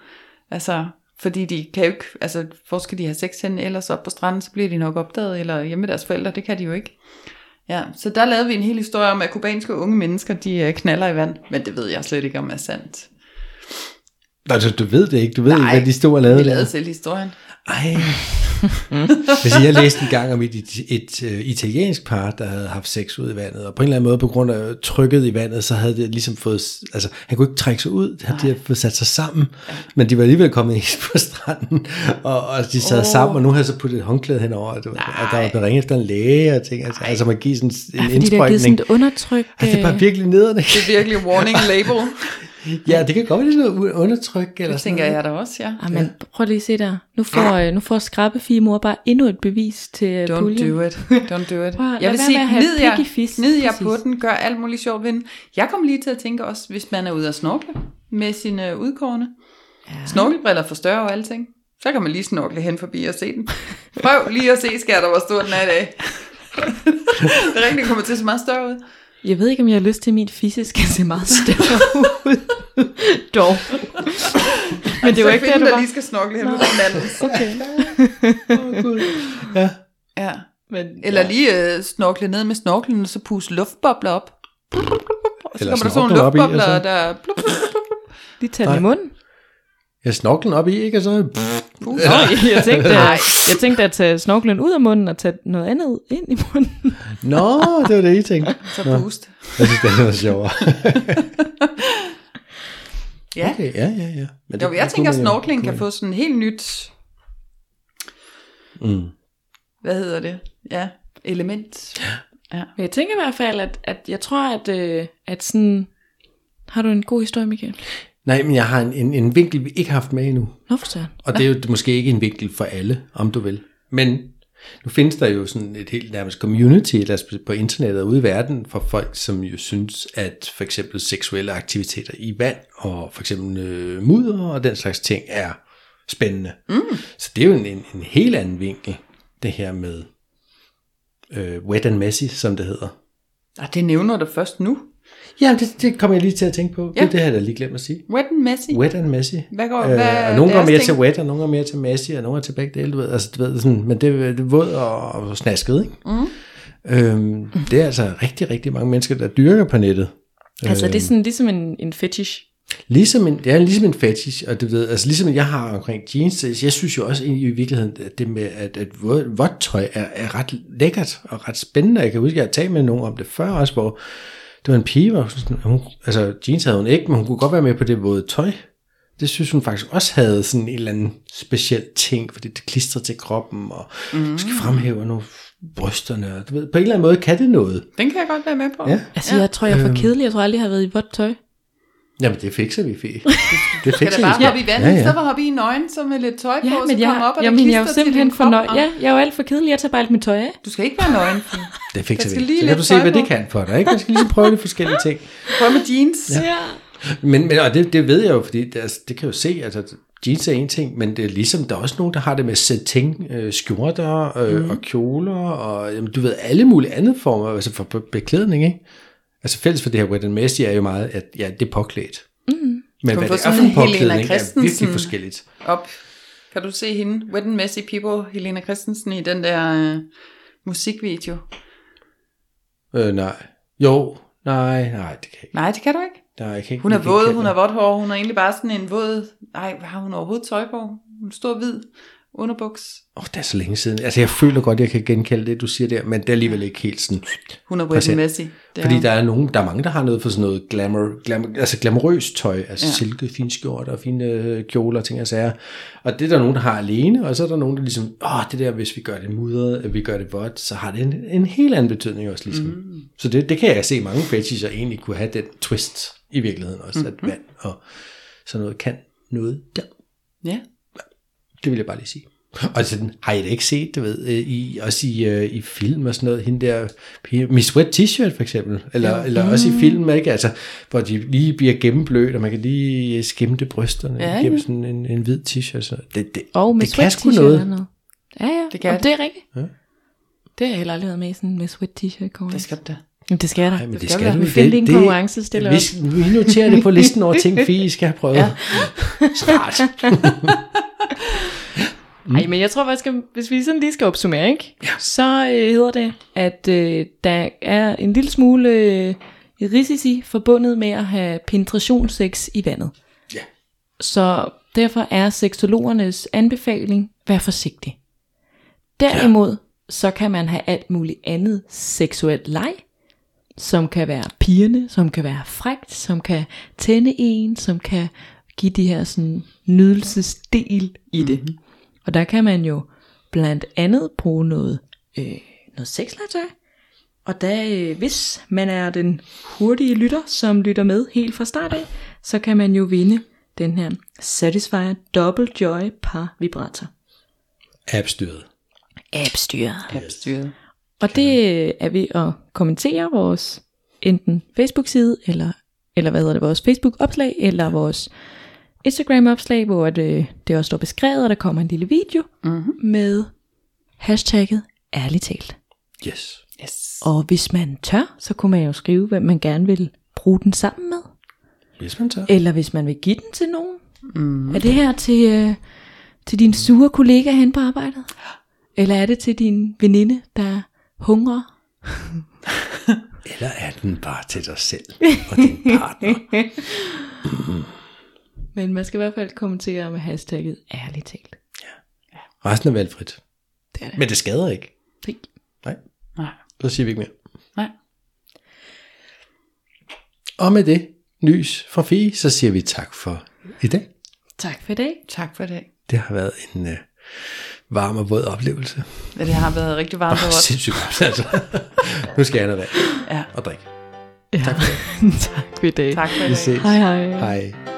S4: Altså, fordi de kan jo ikke, altså, hvor skal de have sex hen, ellers op på stranden, så bliver de nok opdaget, eller hjemme med deres forældre, det kan de jo ikke. Ja, så der lavede vi en hel historie om, at kubanske unge mennesker, de øh, knaller i vand, men det ved jeg slet ikke, om er sandt.
S2: Nå, du, du ved det ikke. Du ved
S4: Nej,
S2: ikke, hvad de stod og lavede.
S4: Vi lavede selv historien.
S2: Ej, Hvis jeg læste en gang om et, et, et uh, italiensk par, der havde haft sex ud i vandet, og på en eller anden måde på grund af trykket i vandet, så havde det ligesom fået, altså han kunne ikke trække sig ud, de havde fået sat sig sammen, men de var alligevel kommet ind på stranden, og, og de sad oh. sammen, og nu havde så puttet et håndklæde henover, og, det var, og der var blevet ringet efter en læge, og ting, altså, altså man giver sådan en
S3: Ja, fordi der er givet sådan
S2: indsprøjtning.
S3: et undertryk.
S2: Altså, det er bare
S3: øh,
S2: virkelig nederne.
S4: Det er virkelig warning label.
S2: Ja, det kan godt være sådan noget undertryk, eller
S4: Det
S2: sådan
S4: tænker
S2: noget.
S4: jeg da også, ja.
S3: Ah, men prøv lige at se der. Nu får, øh, nu får skrabbefigemor bare endnu et bevis til øh,
S4: Don't
S3: puljen.
S4: do it. Don't do it.
S3: Prøv
S4: Jeg vil sige, gnid jer, gnid jer
S3: Præcis.
S4: på den, gør alt muligt sjovt ved den. Jeg kom lige til at tænke også, hvis man er ude at snorkle med sine udkårne.
S3: Ja.
S4: Snorkelbriller forstørrer jo alting. Så kan man lige snorkle hen forbi og se den. Prøv lige at se, skatter, hvor stor den er i dag. det er rigtigt, den kommer til at se meget større ud.
S3: Jeg ved ikke, om jeg har lyst til, at min fisse skal se meget større ud. Dog. Men det var
S4: Så
S3: ikke det,
S4: den,
S3: du
S4: der
S3: var.
S4: lige skal snorkle hen på den anden.
S3: Okay.
S2: Ja.
S4: Ja.
S3: Men,
S4: Eller lige øh, snorkle ned med snorklen, og så puste luftbobler op. Og så
S2: Eller
S4: kommer der sådan nogle
S2: i,
S4: luftbobler,
S2: så-
S4: der... Blup, blup, blup,
S3: lige tage den i munden.
S2: Jeg snorklen op i, ikke? Og så...
S3: Nå, jeg tænkte, jeg tænkte at tage snorkelen ud af munden og tage noget andet ind i munden.
S2: Nå, det var det, I tænkte.
S4: Så boost.
S2: Jeg synes, det er noget sjovere.
S4: Ja.
S2: Okay, ja, ja, ja. Men
S4: Jo, jeg
S2: det
S4: tænker, at snorkling kan få sådan en helt nyt,
S2: Mm.
S4: hvad hedder det? Ja, element.
S3: Men jeg tænker i hvert fald, at, at jeg tror, at, øh, at sådan... Har du en god historie, Michael?
S2: Nej, men jeg har en, en, en vinkel, vi ikke har haft med endnu.
S3: Nå for søren.
S2: Og det er jo måske ikke en vinkel for alle, om du vil. Men nu findes der jo sådan et helt nærmest community er på internettet og ude i verden for folk, som jo synes, at for eksempel seksuelle aktiviteter i vand og for eksempel øh, mudder og den slags ting er spændende. Mm. Så det er jo en, en, en helt anden vinkel, det her med øh, wet and messy, som det hedder.
S4: Ah, det nævner du først nu.
S2: Ja, det, det kommer jeg lige til at tænke på. Ja. Det, det har jeg da lige glemt at sige.
S4: Wet and messy.
S2: Wet and messy.
S4: Hvad går-
S2: øh,
S4: hvad er
S2: og nogle går mere
S4: ting?
S2: til wet, og nogle går mere til messy, og nogle er til begge dele, du ved. Altså, du ved sådan, men det, det er våd og, og snasket, ikke? Mm. Øhm, det er altså rigtig, rigtig mange mennesker, der dyrker på nettet.
S3: Altså, det er sådan ligesom en, en fetish.
S2: Ligesom en, det er ligesom en fetish, og du ved, altså ligesom jeg har omkring jeans, jeg synes jo også egentlig i virkeligheden, at det med, at, at våd, vådt tøj er, er ret lækkert og ret spændende. Jeg kan huske, at jeg har talt med nogen om det før også, hvor det var en pige, hvor sådan, hun, altså jeans havde hun ikke, men hun kunne godt være med på det våde tøj. Det synes hun faktisk også havde sådan en eller anden speciel ting, fordi det klistrer til kroppen, og mm. måske fremhæver nogle brysterne, og du ved, på en eller anden måde kan det noget.
S4: Den kan jeg godt være med på.
S2: Ja.
S3: Altså, ja. jeg tror, jeg er for kedelig. Jeg tror aldrig, jeg har været i vådt tøj.
S2: Jamen, det fikser vi, Fie. Det
S4: Kan
S2: fikser vi.
S4: bare hoppe i vandet,
S2: Ja,
S4: ja,
S2: ja.
S4: ja. så var hoppe i nøgen, så med lidt tøj på,
S3: Ja,
S4: så
S3: men
S4: komme
S3: jeg,
S4: op, og
S3: jamen,
S4: det
S3: jeg er jo simpelthen for nøj. Ja, jeg er jo alt for kedelig. Jeg tager bare alt mit tøj af.
S4: Du skal ikke være nøgen. Fie.
S2: Det fikser vi.
S4: lige
S2: Så kan du se, hvad det kan for dig. Ikke? Man skal ligesom prøve lidt forskellige ting.
S4: Prøv med jeans. Ja.
S3: Ja.
S2: Men, men og det, det ved jeg jo, fordi det, altså, det kan jo se, altså jeans er en ting, men det er ligesom, der er også nogen, der har det med satin, øh, skjorter øh, mm. og kjoler, og jamen, du ved, alle mulige andre former, altså for be- beklædning, ikke? Altså fælles for det her wet and messy er jo meget, at ja, det er påklædt. Mm. Men
S4: Du
S2: hvad det er for en påklædning, er virkelig forskelligt.
S4: Op. Kan du se hende? Wet and Messy People, Helena Christensen, i den der øh, musikvideo?
S2: Øh, nej. Jo, nej, nej, det kan jeg ikke.
S4: Nej, det kan du ikke.
S2: Nej, jeg kan ikke
S4: Hun er våd, hun har vådt hår, hun er egentlig bare sådan en våd... Ej, hvad har hun overhovedet tøj på? En stor hvid underbuks.
S2: Åh, oh, det er så længe siden. Altså, jeg føler godt, jeg kan genkalde det, du siger der, men det er alligevel ikke helt sådan.
S4: Hun er wet and messy. Det
S2: Fordi
S4: er
S2: der er nogen, der er mange, der har noget for sådan noget glamour, glamour altså glamourøst tøj, altså ja. Silke, fine skjorter og fine øh, kjoler og ting og sager. Og det er der nogen, der har alene, og så er der nogen, der ligesom, åh, det der, hvis vi gør det mudret, at vi gør det vådt, så har det en, en helt anden betydning også ligesom. Mm. Så det, det kan jeg se mange fetisher egentlig kunne have den twist i virkeligheden også, mm. at vand og sådan noget kan noget der.
S4: Ja.
S2: Det vil jeg bare lige sige. Og sådan, har I da ikke set, du ved, øh, i, også i, øh, i film og sådan noget, hende der, pige- Miss Wet T-shirt for eksempel, eller, ja. eller også i film, ikke? Altså, hvor de lige bliver gennemblødt, og man kan lige skimte brysterne
S4: Ja,
S2: gennem sådan en, en hvid t-shirt. Så det, det,
S3: Og med
S2: det kan sgu noget.
S3: og noget. Ja, ja.
S4: Det kan
S3: Jamen,
S4: det.
S3: det er rigtigt.
S2: Ja.
S3: Det har jeg heller aldrig været med i sådan med sweat t-shirt konkurrence.
S4: Det skal du da.
S3: Jamen, det skal der.
S2: Nej, men det
S3: skal
S2: skal
S3: der.
S2: du.
S3: Vi finder en konkurrence, stiller
S2: vi,
S3: op.
S2: vi noterer det på listen over ting, vi skal have prøvet. Ja. Snart.
S3: Nej, men jeg tror faktisk, at hvis vi sådan lige skal opsummere, ikke? Ja. så øh, hedder det, at øh, der er en lille smule øh, risici forbundet med at have penetrationssex i vandet.
S2: Ja.
S3: Så derfor er seksologernes anbefaling, vær forsigtig. Derimod, så kan man have alt muligt andet seksuelt leg, som kan være pigerne, som kan være frægt, som kan tænde en, som kan give de her sådan nydelsesdel i det. Mm-hmm. Og der kan man jo blandt andet bruge noget, øh, noget sexlegetøj. Og da, øh, hvis man er den hurtige lytter, som lytter med helt fra start af, så kan man jo vinde den her Satisfyer Double Joy Par Vibrator.
S2: Appstyret.
S3: Appstyret.
S4: Appstyret.
S3: Og det er ved at kommentere vores enten Facebook-side, eller, eller hvad hedder det, vores Facebook-opslag, eller vores Instagram-opslag, hvor det, det også står beskrevet, og der kommer en lille video mm-hmm. med hashtagget ærligt talt.
S2: Yes.
S4: Yes.
S3: Og hvis man tør, så kunne man jo skrive, hvem man gerne vil bruge den sammen med.
S2: Hvis man tør.
S3: Eller hvis man vil give den til nogen. Mm. Er det her til, øh, til din sure kollega hen på arbejdet? Eller er det til din veninde, der hungrer?
S2: Eller er den bare til dig selv og din partner?
S3: Men man skal i hvert fald kommentere med hashtagget ærligt talt.
S2: Resten er valgfrit.
S3: Det er det.
S2: Men det skader ikke.
S3: Fik.
S2: Nej,
S4: Nej.
S2: så siger vi ikke mere.
S4: Nej.
S2: Og med det nys fra Fie, så siger vi tak for i dag.
S3: Tak for i dag.
S4: Tak for det.
S2: Det har været en øh, varm og våd oplevelse.
S4: Ja, det har været rigtig varmt og godt.
S2: sindssygt godt, altså. nu skal jeg have noget vand
S4: Ja.
S2: og drikke.
S3: Ja. Tak for det. tak for i dag.
S4: Tak for i
S2: Vi
S4: dag.
S2: ses.
S3: Hej hej.
S2: Hej.